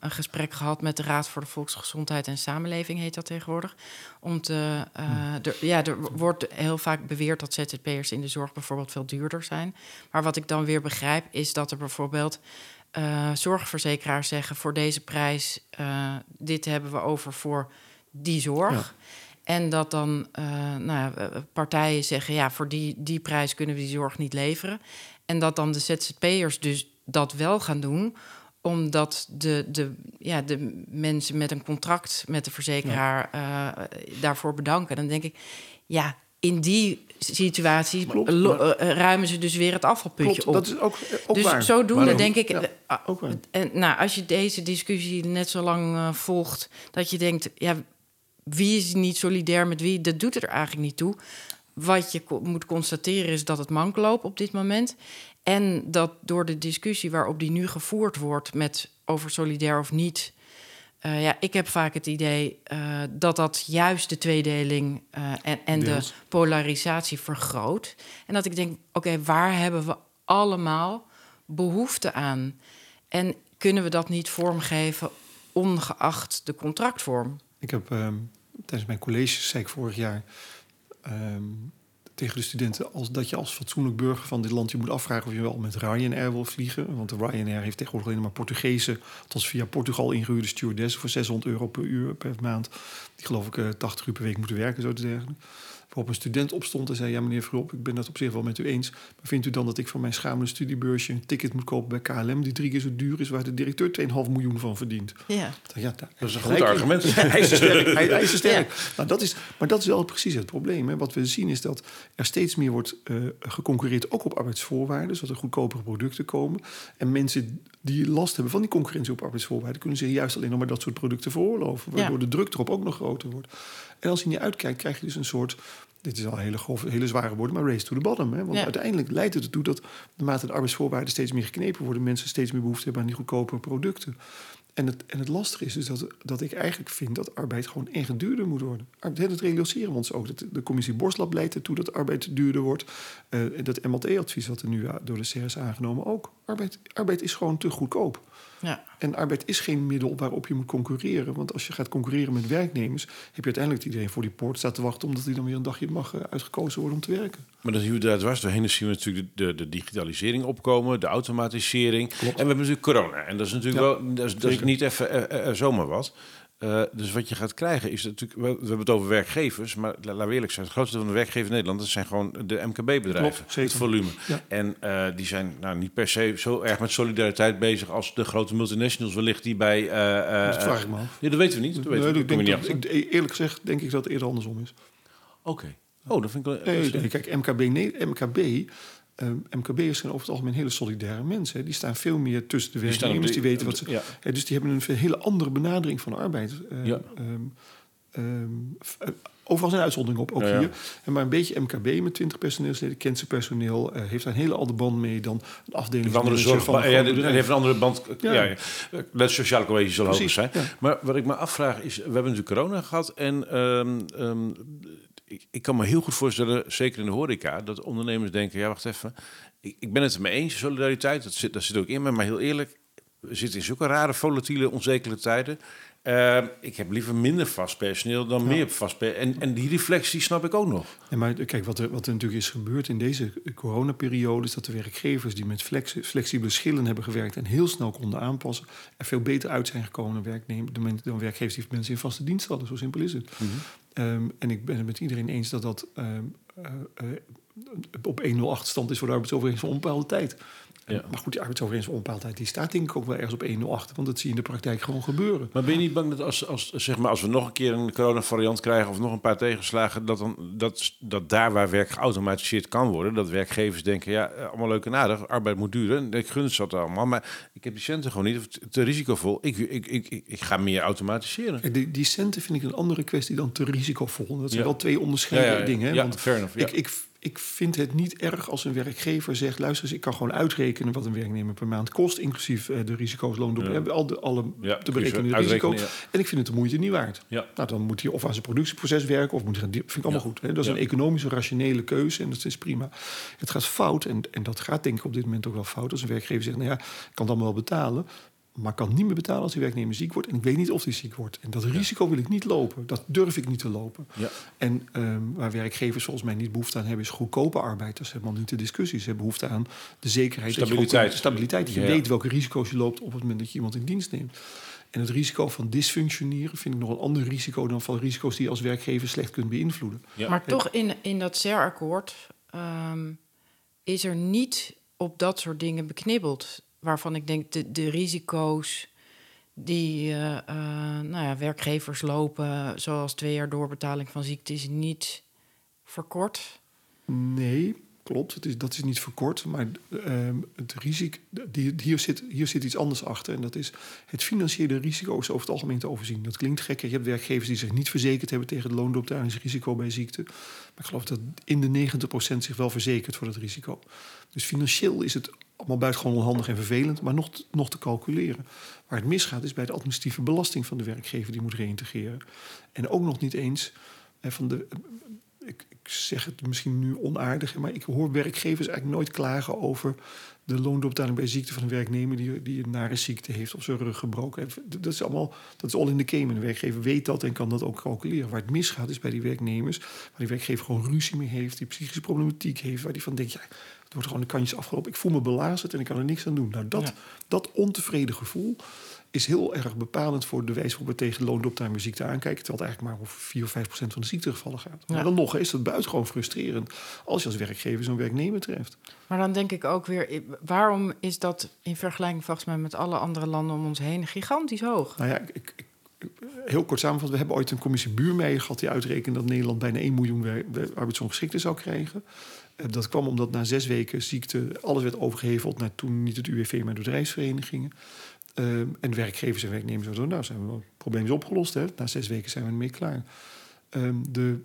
een gesprek gehad met de Raad voor de Volksgezondheid en Samenleving, heet dat tegenwoordig. Om te, hm. ja, er wordt heel vaak beweerd dat ZZP'ers in de zorg bijvoorbeeld veel duurder zijn. Maar wat ik dan weer begrijp, is dat er bijvoorbeeld bijvoorbeeld uh, zorgverzekeraars zeggen voor deze prijs, uh, dit hebben we over voor die zorg. En dat dan uh, nou, partijen zeggen, ja, voor die, die prijs kunnen we die zorg niet leveren. En dat dan de ZZP'ers dus dat wel gaan doen, omdat de, de, ja, de mensen met een contract met de verzekeraar daarvoor bedanken. Dan denk ik, ja, in die situatie Klopt, eh, ruimen ze dus weer het afvalputje Klopt, op. Dat is ook, eh, ook dus waar. zodoende denk ik... Ja, ah, ook En, nou, als je deze discussie net zo lang uh, volgt... dat je denkt, ja, wie is niet solidair met wie? Dat doet er eigenlijk niet toe. Wat je moet constateren is dat het mank loopt op dit moment. En dat door de discussie waarop die nu gevoerd wordt... met over solidair of niet uh, ja, ik heb vaak het idee uh, dat dat juist de tweedeling uh, en, en de polarisatie vergroot. En dat ik denk, oké, waar hebben we allemaal behoefte aan? En kunnen we dat niet vormgeven ongeacht de contractvorm? Ik heb um, tijdens mijn college, zei ik vorig jaar... Tegen de studenten als dat je als fatsoenlijk burger van dit land je moet afvragen of je wel met Ryanair wil vliegen. Want de Ryanair heeft tegenwoordig alleen maar Portugese, althans via Portugal ingehuurde stewardessen voor 600 euro per uur per maand. Die geloof ik 80 uur per week moeten werken, zo te zeggen waarop een student opstond en zei: Ja, meneer Verop, ik ben dat op zich wel met u eens. Maar vindt u dan dat ik voor mijn schamele studiebeursje een ticket moet kopen bij KLM, die drie keer zo duur is, waar de directeur 2,5 miljoen van verdient? Ja, ja dat is een goed argument. hij is sterk. Hij, hij is sterk. Ja. Nou, dat is, maar dat is wel precies het probleem. Hè. Wat we zien is dat er steeds meer wordt uh, geconcurreerd, ook op arbeidsvoorwaarden, zodat er goedkopere producten komen. En mensen die last hebben van die concurrentie op arbeidsvoorwaarden, kunnen zich juist alleen nog maar dat soort producten veroorloven. Waardoor de druk erop ook nog groter wordt. En als je niet uitkijkt, krijg je dus een soort dit is al hele, grove, hele zware woorden, maar race to the bottom. Hè? Want uiteindelijk leidt het ertoe dat naarmate de arbeidsvoorwaarden steeds meer geknepen worden, mensen steeds meer behoefte hebben aan die goedkope producten. En het, en het lastige is dus dat, dat ik eigenlijk vind dat arbeid gewoon echt duurder moet worden. Dat realiseren we ons ook. Dat de commissie Borslab leidt ertoe dat arbeid duurder wordt. Uh, dat MLT-advies wat er nu door de CRS aangenomen ook. Arbeid, arbeid is gewoon te goedkoop. Ja. En arbeid is geen middel waarop je moet concurreren. Want als je gaat concurreren met werknemers, heb je uiteindelijk dat iedereen voor die poort staat te wachten, omdat hij dan weer een dagje mag eh, uitgekozen worden om te werken. Maar dat zien we daar dwars doorheen. zien we natuurlijk de, de, digitalisering opkomen, de automatisering. En we hebben natuurlijk corona. En dat is natuurlijk wel, dat is, dat is niet even uh, uh, zomaar wat. Uh, dus wat je gaat krijgen is natuurlijk, we, hebben het over werkgevers, maar we eerlijk zijn, het grootste van de werkgevers in Nederland, dat zijn gewoon de MKB-bedrijven, het volume. En uh, die zijn nou, niet per se zo erg met solidariteit bezig als de grote multinationals wellicht die bij... Uh, dat vraag ik me af. Ja, dat weten we niet. Dat weten nee, we. niet dat, ik, eerlijk gezegd denk ik dat het eerder andersom is. Oké. Okay. Oh, dat vind ik wel... Nee, kijk, MKB, nee, MKB uh, ehm, MKB'ers zijn over het algemeen hele solidaire mensen. Die staan veel meer tussen de werknemers. Die, weten wat ze. Ja. dus die hebben een hele andere benadering van arbeid. Uh, ja. Um, overal zijn uitzonderingen op, ook hier. En maar een beetje MKB met 20 personeelsleden, kent zijn personeel, uh, heeft daar een hele andere band mee dan een afdeling een andere zorg. Van ja, heeft een andere band. Ja, sociale cohesie zal hoger zijn. Maar wat ik me afvraag is, we hebben natuurlijk corona gehad en um, ik, ik, kan me heel goed voorstellen, zeker in de horeca, dat ondernemers denken: ja, wacht even, ik, ik ben het er mee eens, solidariteit, dat zit, dat zit ook in me, maar heel eerlijk, we zitten in zulke rare, volatiele, onzekere tijden. Uh, ik heb liever minder vast personeel dan meer vast personeel. En, en die reflectie snap ik ook nog. Ja, maar kijk, wat er, wat er natuurlijk is gebeurd in deze coronaperiode... is dat de werkgevers die met flex, flexibele schillen hebben gewerkt... en heel snel konden aanpassen... er veel beter uit zijn gekomen dan, werknemers, dan werkgevers die mensen in vaste dienst hadden. Zo simpel is het. Mm Um, en ik ben het met iedereen eens dat dat um, uh, uh, op 108 stand is voor de arbeidsovereenkomst voor onbepaalde tijd. Ja. Maar goed, die arbeidsovereenkomst voor tijd die staat denk ik ook wel ergens op 108. Want dat zie je in de praktijk gewoon gebeuren. Maar ben je niet bang dat als, als, zeg maar, als we nog een keer een coronavariant krijgen of nog een paar tegenslagen, dat, dan, dat, dat daar waar werk geautomatiseerd kan worden, dat werkgevers denken, ja, allemaal leuk en aardig, arbeid moet duren. Ik gun het dat allemaal, maar ik heb die centen gewoon niet. Te risicovol. Ik, ik, ik, ik, ik ga meer automatiseren. Die, die centen vind ik een andere kwestie dan te risicovol. Dat zijn wel twee onderscheiden dingen. Hè? Ja, want fair enough. Ik, ik ik vind het niet erg als een werkgever zegt: luister eens, ik kan gewoon uitrekenen wat een werknemer per maand kost, inclusief uh, de risico's, loondoel, ja. al de, alle ja, te berekenen risico's. En ik vind het de moeite niet waard. Ja. Nou, dan moet hij of aan zijn productieproces werken, of moet hij, vind ik allemaal goed. Hè? Dat is een economische, rationele keuze en dat is prima. Het gaat fout, en, en dat gaat denk ik op dit moment ook wel fout, als een werkgever zegt: nou ja, ik kan het allemaal wel betalen maar kan niet meer betalen als die werknemer ziek wordt. En ik weet niet of hij ziek wordt. En dat risico wil ik niet lopen. Dat durf ik niet te lopen. Ja. En um, waar werkgevers volgens mij niet behoefte aan hebben... is goedkope arbeid. Dat is helemaal niet de discussie. Ze hebben behoefte aan de zekerheid... Stabiliteit. Dat je, stabiliteit. Dat je weet welke risico's je loopt op het moment dat je iemand in dienst neemt. En het risico van dysfunctioneren vind ik nog een ander risico... dan van risico's die je als werkgever slecht kunt beïnvloeden. Ja. Maar toch in, in dat CER-akkoord... Um, is er niet op dat soort dingen beknibbeld waarvan ik denk de, de risico's die uh, nou ja, werkgevers lopen, zoals twee jaar doorbetaling van ziekte, is niet verkort? Nee, klopt. Het is, dat is niet verkort. Maar uh, het risico, die, hier, zit, hier zit iets anders achter. En dat is het financiële risico is over het algemeen te overzien. Dat klinkt gek. Je hebt werkgevers die zich niet verzekerd hebben tegen het loondoorbetalingsrisico bij ziekte. Maar ik geloof dat in de 90% zich wel verzekert voor dat risico. Dus financieel is het allemaal buitengewoon onhandig en vervelend, maar nog, nog te calculeren. Waar het misgaat is bij de administratieve belasting van de werkgever die moet reïntegreren. En ook nog niet eens van de. Ik, ik zeg het misschien nu onaardig, maar ik hoor werkgevers eigenlijk nooit klagen over de loondoorbetaling bij ziekte van een werknemer die, die een nare ziekte heeft of zijn rug gebroken heeft. Dat is allemaal, dat is all in the game. de werkgever weet dat en kan dat ook calculeren. Waar het misgaat is bij die werknemers, waar die werkgever gewoon ruzie mee heeft, die psychische problematiek heeft, waar die van denkt, ja, het wordt gewoon een kantjes afgelopen. Ik voel me belazerd en ik kan er niks aan doen. Nou, dat, dat ontevreden gevoel, is heel erg bepalend voor de wijze waarop we tegen loondoptime ziekte aankijken. Terwijl het eigenlijk maar over 4 of 5 procent van de ziektegevallen gaat. Maar dan nog is dat buitengewoon frustrerend als je als werkgever zo'n werknemer treft. Maar dan denk ik ook weer, waarom is dat in vergelijking volgens mij met alle andere landen om ons heen gigantisch hoog? Nou ja, ik, ik heel kort samenvatten. We hebben ooit een commissie Buurmeijer gehad die uitrekende dat Nederland bijna 1 miljoen arbeidsongeschikten zou krijgen. Eh, dat kwam omdat na zes weken ziekte alles werd overgeheveld naar toen niet het UWV, maar de bedrijfsverenigingen. Uh, en werkgevers en werknemers zeiden, nou, zijn we, het probleem is opgelost. Hè? Na zes weken zijn we ermee klaar. Um, de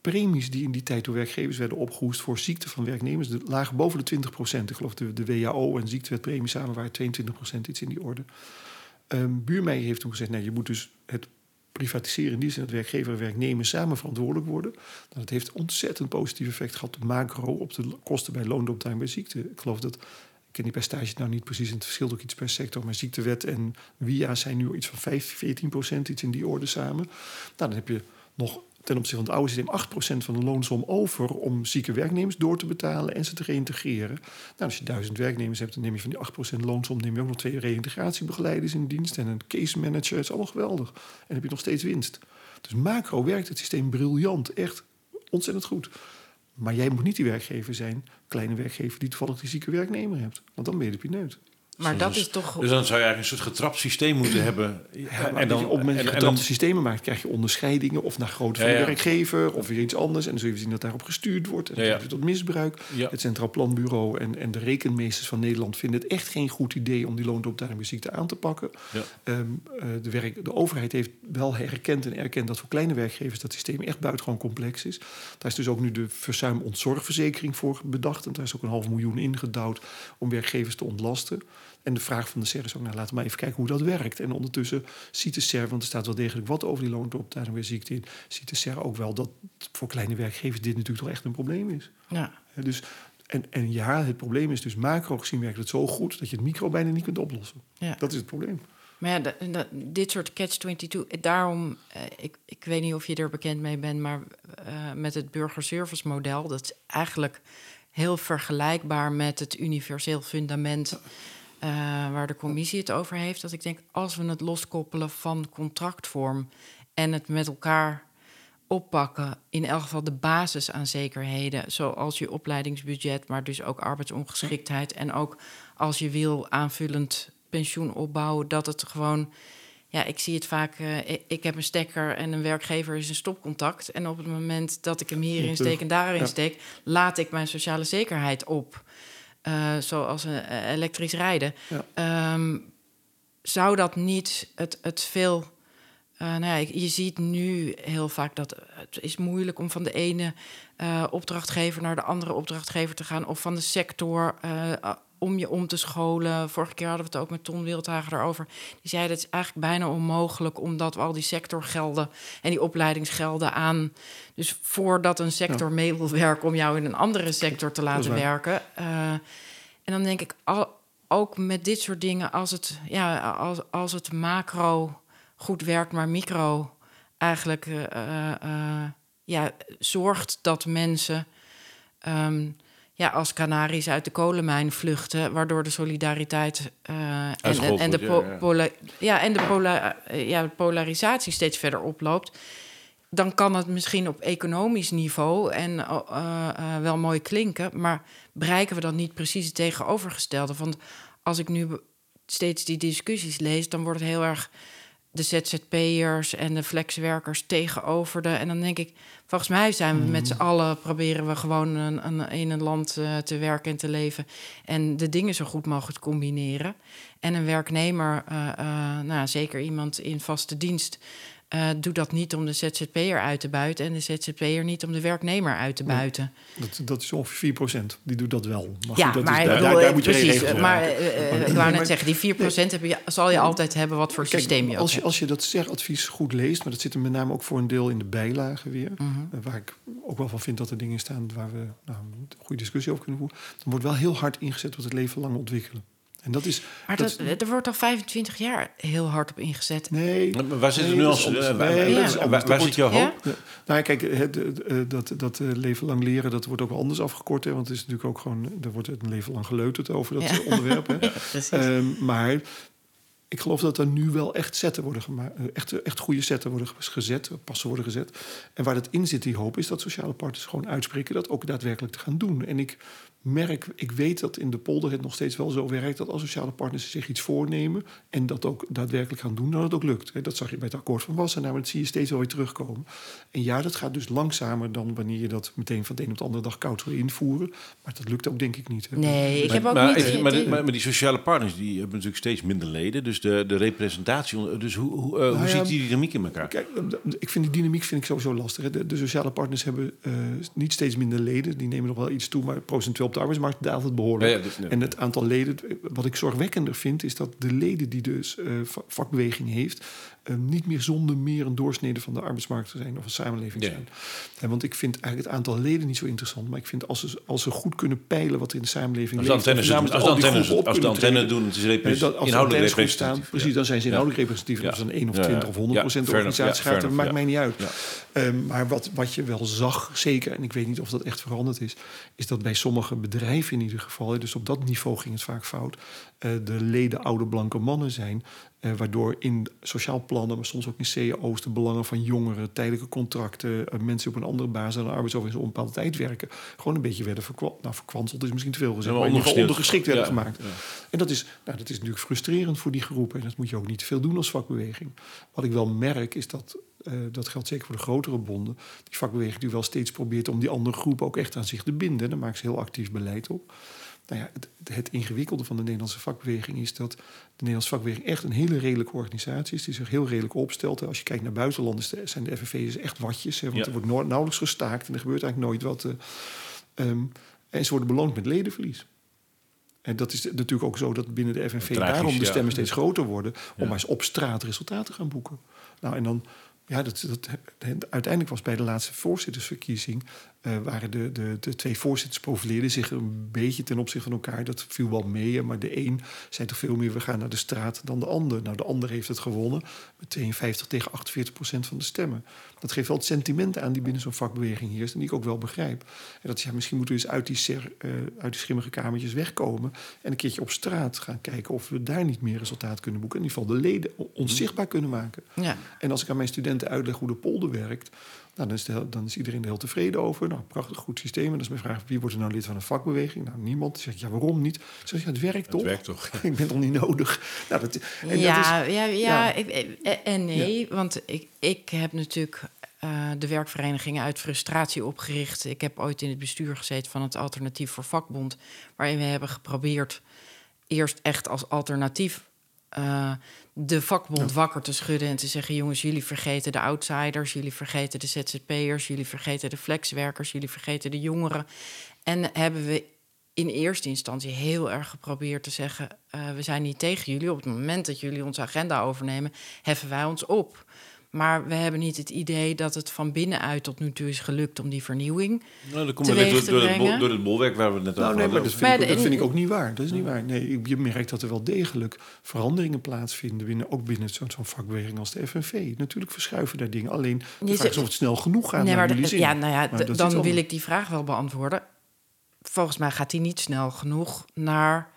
premies die in die tijd door werkgevers werden opgehoest voor ziekte van werknemers, de, lagen boven de 20 procent. Ik geloof de, de WHO en ziektewetpremies samen waren 22 procent, iets in die orde. Um, Buurmeijer heeft toen gezegd, nou, je moet dus het privatiseren in die zin dat werkgever en werknemer samen verantwoordelijk worden. Nou, dat heeft ontzettend positief effect gehad macro, op de kosten bij loondoptime bij ziekte. Ik geloof dat ken die percentage nou niet precies. En het verschilt ook iets per sector. Maar ziektewet en WIA zijn nu iets van 5, 14 procent, iets in die orde samen. Nou, dan heb je nog ten opzichte van het oude systeem 8 procent van de loonsom over om zieke werknemers door te betalen en ze te reïntegreren. Nou, als je duizend werknemers hebt, dan neem je van die 8 procent loonsom neem je ook nog twee reïntegratiebegeleiders in dienst en een case manager. Het is allemaal geweldig. En heb je nog steeds winst. Dus macro werkt het systeem briljant, echt ontzettend goed. Maar jij moet niet die werkgever zijn, kleine werkgever, die toevallig die zieke werknemer hebt. Want dan ben je de pineut. Maar dus, dat is toch... Dus dan zou je eigenlijk een soort getrapt systeem moeten hebben. Ja, en dan, op het moment dat je getrapte systemen maakt... krijg je onderscheidingen of naar grootte van de werkgever... of weer iets anders. En dan zul je zien dat daarop gestuurd wordt. En je tot misbruik. Het Centraal Planbureau en, en de rekenmeesters van Nederland... vinden het echt geen goed idee om die ziekte aan te pakken. Um, de, werk, de overheid heeft wel herkend en erkend... dat voor kleine werkgevers dat systeem echt buitengewoon complex is. Daar is dus ook nu de verzuim ontzorgverzekering voor bedacht. En daar is ook een half miljoen ingedouwd om werkgevers te ontlasten. En de vraag van de SER is ook, nou, laten we maar even kijken hoe dat werkt. En ondertussen ziet de SER, want er staat wel degelijk wat over die loonoptijden weer ziekte in, ziet de SER ook wel dat voor kleine werkgevers dit natuurlijk toch echt een probleem is. Ja. Dus, en, en ja, het probleem is dus macro gezien werkt het zo goed dat je het micro bijna niet kunt oplossen. Ja. Dat is het probleem. Maar ja, de, dit soort catch-22, daarom, eh, ik, ik weet niet of je er bekend mee bent, maar uh, met het burgerservice model, dat is eigenlijk heel vergelijkbaar met het universeel fundament uh, waar de commissie het over heeft. Dat ik denk, als we het loskoppelen van contractvorm en het met elkaar oppakken, in elk geval de basis aan zekerheden, zoals je opleidingsbudget, maar dus ook arbeidsongeschiktheid en ook als je wil aanvullend pensioen opbouwen, dat het gewoon ja, ik zie het vaak. Uh, ik, heb een stekker en een werkgever is een stopcontact. En op het moment dat ik hem hierin steek en daarin steek, laat ik mijn sociale zekerheid op. Uh, zoals uh, elektrisch rijden. Ehm, zou dat niet het, het veel. nou ja, je ziet nu heel vaak dat het is moeilijk om van de ene opdrachtgever naar de andere opdrachtgever te gaan, of van de sector om je om te scholen. Vorige keer hadden we het ook met Ton Wildhagen daarover. Die zei dat het is eigenlijk bijna onmogelijk... omdat we al die sectorgelden en die opleidingsgelden aan... dus voordat een sector mee wil werken... om jou in een andere sector te laten werken. Uh, en dan denk ik, al, ook met dit soort dingen... als het, ja, als, als het macro goed werkt, maar micro eigenlijk... Uh, uh, ja, zorgt dat mensen... Um, ja, als Canaries uit de kolenmijn vluchten, waardoor de solidariteit uh, en, en, en, de ja, ja. en de pola uh, ja, polarisatie steeds verder oploopt, dan kan het misschien op economisch niveau en uh, wel mooi klinken, maar bereiken we dan niet precies het tegenovergestelde? Want als ik nu steeds die discussies lees, dan wordt het heel erg de ZZP'ers en de flexwerkers tegenover de. En dan denk ik, volgens mij zijn we met z'n mhm. allen proberen we gewoon een, een, in een land uh, te werken en te leven. En de dingen zo goed mogelijk combineren. En een werknemer, uh, uh, nou, zeker iemand in vaste dienst, uh, doe dat niet om de ZZP'er uit te buiten en de ZZP'er niet om de werknemer uit te buiten. dat, dat is ongeveer 4%. Die doet dat wel. Maar ja, maar is, daar, daar, moet je precies. Maar uh, ik wou net zeggen, die 4% heb je, zal je altijd hebben wat voor systeem je als je, als je dat zegadvies goed leest, maar dat zit er met name ook voor een deel in de bijlagen weer, mhm. waar ik ook wel van vind dat er dingen staan waar we nou, een goede discussie over kunnen voeren, dan wordt wel heel hard ingezet op het leven lang ontwikkelen. En dat is, maar dat, er wordt al 25 jaar heel hard op ingezet. Nee. waar zit nee, nu als, waar, zit jouw hoop? Ja? Nou, kijk, het, dat, dat leven lang leren, dat wordt ook wel anders afgekort. Hè, want het is natuurlijk ook gewoon, er wordt een leven lang geleuterd over dat onderwerp. Hè. Um, maar ik geloof dat er nu wel echt zetten worden gemaakt. Eh, echt, echt goede zetten worden gezet, passen worden gezet. En waar dat in zit, die hoop, is dat sociale partners gewoon uitspreken dat ook daadwerkelijk te gaan doen. En ik merk, ik weet dat in de polder het nog steeds wel zo werkt dat als sociale partners zich iets voornemen en dat ook daadwerkelijk gaan doen, dan het ook lukt. Dat zag je bij het akkoord van Wassenaar, maar dat zie je steeds wel weer terugkomen. En ja, dat gaat dus langzamer dan wanneer je dat meteen van de een op de andere dag koud wil invoeren. Maar dat lukt ook denk ik niet. Nee, ik heb ook maar, niet... Maar, maar, maar, die sociale partners die hebben natuurlijk steeds minder leden, dus de, de representatie, dus hoe, hoe, uh, hoe ziet die dynamiek in elkaar? Kijk, ik vind die dynamiek vind ik sowieso lastig. De, de sociale partners hebben uh, niet steeds minder leden, die nemen nog wel iets toe, maar procentueel de arbeidsmarkt daalt het behoorlijk. en het aantal leden, wat ik zorgwekkender vind, is dat de leden die dus uh, vakbeweging heeft, uh, niet meer zonder meer een doorsnede van de arbeidsmarkt te zijn of een samenleving zijn. En want ik vind eigenlijk het aantal leden niet zo interessant, maar ik vind als ze, als ze goed kunnen peilen wat er in de samenleving als leeft, als, als, als de antenne doen, het is repres als inhoudelijk representatief. Staan, precies, dan zijn ze inhoudelijk representatief. Of ze een 1 of 20 of 100 procent organisatie gaat, dat maakt mij niet uit. Um, maar wat, wat je wel zag, zeker, en ik weet niet of dat echt veranderd is, is dat bij sommige bedrijven in ieder geval, dus op dat niveau ging het vaak fout, uh, de leden oude blanke mannen zijn. Uh, waardoor in sociaal plannen, maar soms ook in cao's, de belangen van jongeren, tijdelijke contracten, uh, mensen op een andere basis aan de arbeidsovereenkomst op een bepaalde tijd werken, gewoon een beetje werden verkwanseld. Nou, verkwanseld is misschien te veel gezegd, ja, maar geval ondergeschikt werden gemaakt. Ja. En dat is, nou, dat is natuurlijk frustrerend voor die groepen. En dat moet je ook niet te veel doen als vakbeweging. Wat ik wel merk is dat uh, dat geldt zeker voor de grotere bonden. Die vakbeweging die wel steeds probeert om die andere groep ook echt aan zich te binden. Daar maakt ze heel actief beleid op. Nou ja, het, het, ingewikkelde van de Nederlandse vakbeweging is dat de Nederlandse vakbeweging echt een hele redelijke organisatie is, die zich heel redelijk opstelt. Als je kijkt naar buitenlanders, zijn de FNV's echt watjes, hè, want er wordt nauwelijks gestaakt en er gebeurt eigenlijk nooit wat. Uh, um, en ze worden beloond met ledenverlies. En dat is natuurlijk ook zo dat binnen de FNV daarom de stemmen steeds groter worden, om maar eens op straat resultaten te gaan boeken. Nou, en dan ja, dat, dat, uiteindelijk was bij de laatste voorzittersverkiezing... Uh, waren de, de, de twee voorzitters profileerden zich een beetje ten opzichte van elkaar. Dat viel wel mee, maar de een zei toch veel meer... we gaan naar de straat dan de ander. Nou, de ander heeft het gewonnen met 52 tegen 48 procent van de stemmen. Dat geeft wel het sentiment aan die binnen zo'n vakbeweging heerst... en die ik ook wel begrijp. En dat ja, misschien moeten we eens uit die, ser, uh, uit die schimmige kamertjes wegkomen... en een keertje op straat gaan kijken of we daar niet meer resultaat kunnen boeken. In ieder geval de leden onzichtbaar kunnen maken. Ja. En als ik aan mijn studenten uitleg hoe de polder werkt nou, dan, is dan is iedereen er heel tevreden over. Nou, prachtig, goed systeem. En dan is mijn vraag, wie wordt er nou lid van een vakbeweging? Nou, niemand. Dan zeg ik, ja, waarom niet? Zeg ja, het werkt toch? Het werkt toch? ik ben toch niet nodig? Nou, dat, en ja, dat is, ja, ja, ja. Ik, en nee, want ik, ik heb natuurlijk uh, de werkverenigingen uit frustratie opgericht. Ik heb ooit in het bestuur gezeten van het Alternatief voor Vakbond... waarin we hebben geprobeerd eerst echt als alternatief... Uh, de vakbond wakker te schudden en te zeggen: jongens, jullie vergeten de outsiders, jullie vergeten de ZZP'ers, jullie vergeten de flexwerkers, jullie vergeten de jongeren. En hebben we in eerste instantie heel erg geprobeerd te zeggen: uh, we zijn niet tegen jullie. Op het moment dat jullie onze agenda overnemen, heffen wij ons op. Maar we hebben niet het idee dat het van binnenuit tot nu toe is gelukt om die vernieuwing nou, dat komt door, door, het door het bolwerk waar we het net nou, over nee, maar dat vind, ik, dat vind ik ook niet waar. Dat is niet waar. Nee, je merkt dat er wel degelijk veranderingen plaatsvinden, binnen, ook binnen zo'n zo vakbeweging als de FNV. Natuurlijk verschuiven daar dingen. Alleen de vraag is of het snel genoeg gaat. Nee, maar ja, nou ja, dan wil ik die vraag wel beantwoorden. Volgens mij gaat die niet snel genoeg naar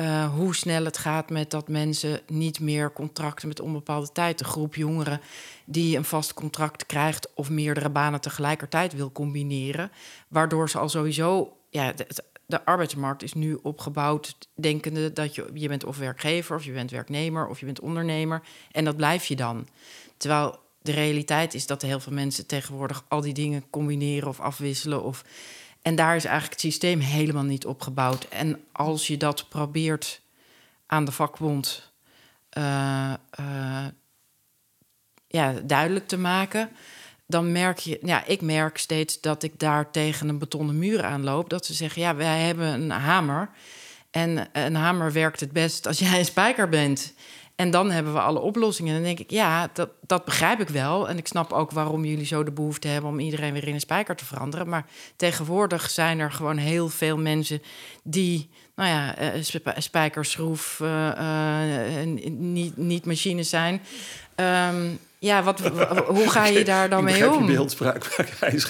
uh, hoe snel het gaat met dat mensen niet meer contracten met onbepaalde tijd. De groep jongeren die een vast contract krijgt of meerdere banen tegelijkertijd wil combineren. Waardoor ze al sowieso. Ja, de, de arbeidsmarkt is nu opgebouwd denkende dat je, je bent of werkgever of je bent werknemer of je bent ondernemer. En dat blijf je dan. Terwijl de realiteit is dat heel veel mensen tegenwoordig al die dingen combineren of afwisselen. Of en daar is eigenlijk het systeem helemaal niet opgebouwd. En als je dat probeert aan de vakbond uh, uh, ja, duidelijk te maken. Dan merk je, ja, ik merk steeds dat ik daar tegen een betonnen muur aanloop. Dat ze zeggen, ja, wij hebben een hamer. En een hamer werkt het best als jij een spijker bent. En dan hebben we alle oplossingen. En dan denk ik, ja, dat, dat begrijp ik wel. En ik snap ook waarom jullie zo de behoefte hebben om iedereen weer in een spijker te veranderen. Maar tegenwoordig zijn er gewoon heel veel mensen die, nou ja, uh, spijkerschroef, uh, uh, niet, niet machines zijn. Um, ja, wat, hoe ga je daar dan mee om? Je beeldspraak, hij is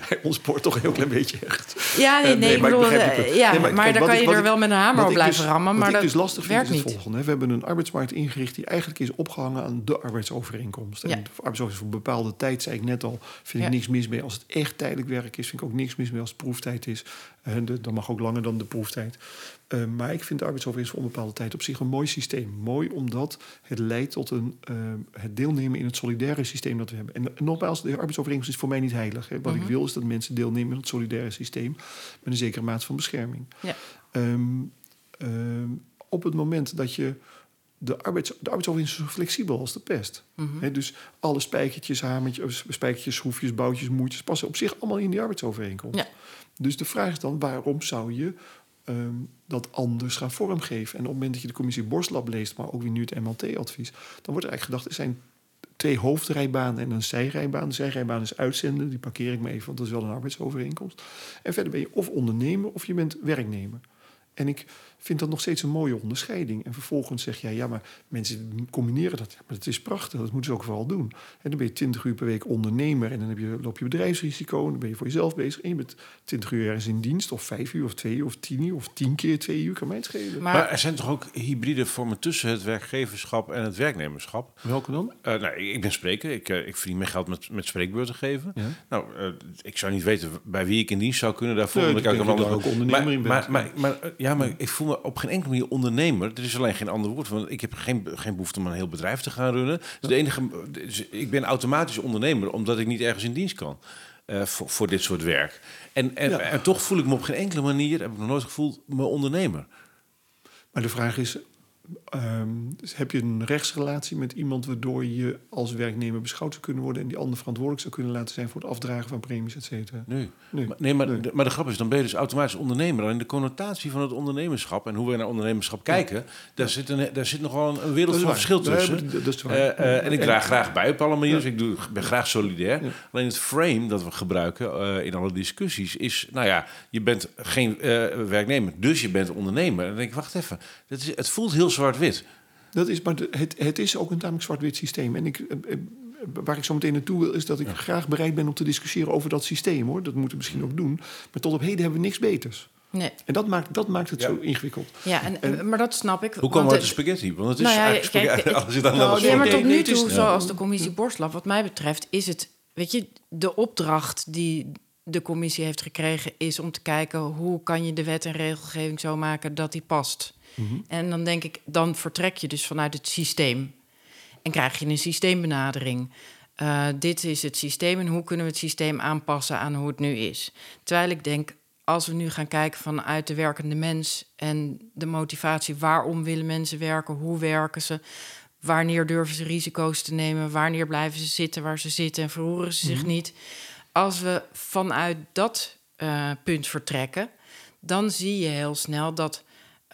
Hij ontspoort toch een heel klein beetje echt. Ja, nee, nee, maar, bedoel, ja, nee, maar, maar dan kan je er wel met een hamer op blijven dus, rammen. Maar wat dat ik dus lastig werkt vind, is het volgende. We hebben een arbeidsmarkt ingericht die eigenlijk is opgehangen aan de arbeidsovereenkomst. En de arbeidsovereenkomst voor bepaalde tijd, zei ik net al, vind ik niks mis mee. Als het echt tijdelijk werk is, vind ik ook niks mis mee als het proeftijd is. En dan mag ook langer dan de proeftijd. Uh, maar ik vind de arbeidsovereenkomst voor onbepaalde tijd op zich een mooi systeem. Mooi omdat het leidt tot een, uh, het deelnemen in het solidaire systeem dat we hebben. En, en nogmaals, de arbeidsovereenkomst is voor mij niet heilig. Hè. Wat ik mhm. wil is dat mensen deelnemen in het solidaire systeem met een zekere mate van bescherming. Ja. Um, um, op het moment dat je de, arbeids, de arbeidsovereenkomst is zo flexibel als de pest. Mm dus alle spijkertjes, hamertjes, spijkertjes, schroefjes, boutjes, moertjes passen op zich allemaal in die arbeidsovereenkomst. Ja. Dus de vraag is dan, waarom zou je um, dat anders gaan vormgeven? En op het moment dat je de commissie Borstlab leest, maar ook weer nu het MLT-advies, dan wordt er eigenlijk gedacht, er zijn twee hoofdrijbanen en een zijrijbaan. De zijrijbaan is uitzenden, die parkeer ik me even, want dat is wel een arbeidsovereenkomst. En verder ben je of ondernemer of je bent werknemer. En ik vind dat nog steeds een mooie onderscheiding. En vervolgens zeg jij, ja, maar mensen combineren dat. maar het is prachtig, dat moeten ze ook vooral doen. En dan ben je 20 uur per week ondernemer en dan heb je, loop je bedrijfsrisico... en dan ben je voor jezelf bezig en je bent 20 uur ergens in dienst... of 5 uur of 2 uur of 10 uur of 10 keer 2 uur, kan mij het schelen. Maar, er zijn toch ook hybride vormen tussen het werkgeverschap en het werknemerschap? Welke dan? Uh, nou, ik ben spreker, ik, uh, ik verdien mijn geld met, met spreekbeurten geven. Ja? Nou, uh, ik zou niet weten bij wie ik in dienst zou kunnen daarvoor. Nee, ik kan ik ook ondernemer maar, in maar, maar, maar, ja, maar ik voel me op geen enkele manier ondernemer. Er is alleen geen ander woord. Want ik heb geen, geen behoefte om een heel bedrijf te gaan runnen. Dus de enige, dus ik ben automatisch ondernemer omdat ik niet ergens in dienst kan. Uh, voor, voor dit soort werk. En, en, en toch voel ik me op geen enkele manier, heb ik nog nooit gevoeld, me ondernemer. Maar de vraag is, Um, heb je een rechtsrelatie met iemand waardoor je als werknemer beschouwd zou kunnen worden en die ander verantwoordelijk zou kunnen laten zijn voor het afdragen van premies, et cetera? Nee. nee. Maar, nee, maar, De, maar de grap is, dan ben je dus automatisch ondernemer. En de connotatie van het ondernemerschap en hoe we naar ondernemerschap kijken, daar, zit een, daar zit nog wel een, wereld van verschil tussen. dat is uh, uh, en ik draag graag bij op alle manieren, dus ik doe, ben graag solidair. Alleen het frame dat we gebruiken uh, in alle discussies is, nou ja, je bent geen werknemer, dus je bent ondernemer. En dan denk ik, wacht even, dat is, het voelt heel zwart-wit. Dat is, maar het, het is ook een tamelijk zwart-wit systeem. En ik, eh, eh, waar ik zo meteen naartoe wil, is dat ik graag bereid ben om te discussiëren over dat systeem hoor. Dat moeten we misschien ook doen. Maar tot op heden hebben we niks beters. Nee. En dat maakt, dat maakt het zo ingewikkeld. Ja, en, maar dat snap ik. Hoe komen we uit de spaghetti? Want het is nou ja, eigenlijk kijk, als je dan nou, ja, maar tot nu toe, zoals de commissie Borstlap, wat mij betreft, is het, weet je, de opdracht die de commissie heeft gekregen, is om te kijken hoe kan je de wet en regelgeving zo maken dat die past. Mhm. En dan denk ik, dan vertrek je dus vanuit het systeem. En krijg je een systeembenadering. Uh, dit is het systeem en hoe kunnen we het systeem aanpassen aan hoe het nu is. Terwijl ik denk, als we nu gaan kijken vanuit de werkende mens en de motivatie, waarom willen mensen werken, hoe werken ze, wanneer durven ze risico's te nemen, wanneer blijven ze zitten waar ze zitten en verroeren ze zich mhm. niet. Als we vanuit dat uh, punt vertrekken, dan zie je heel snel dat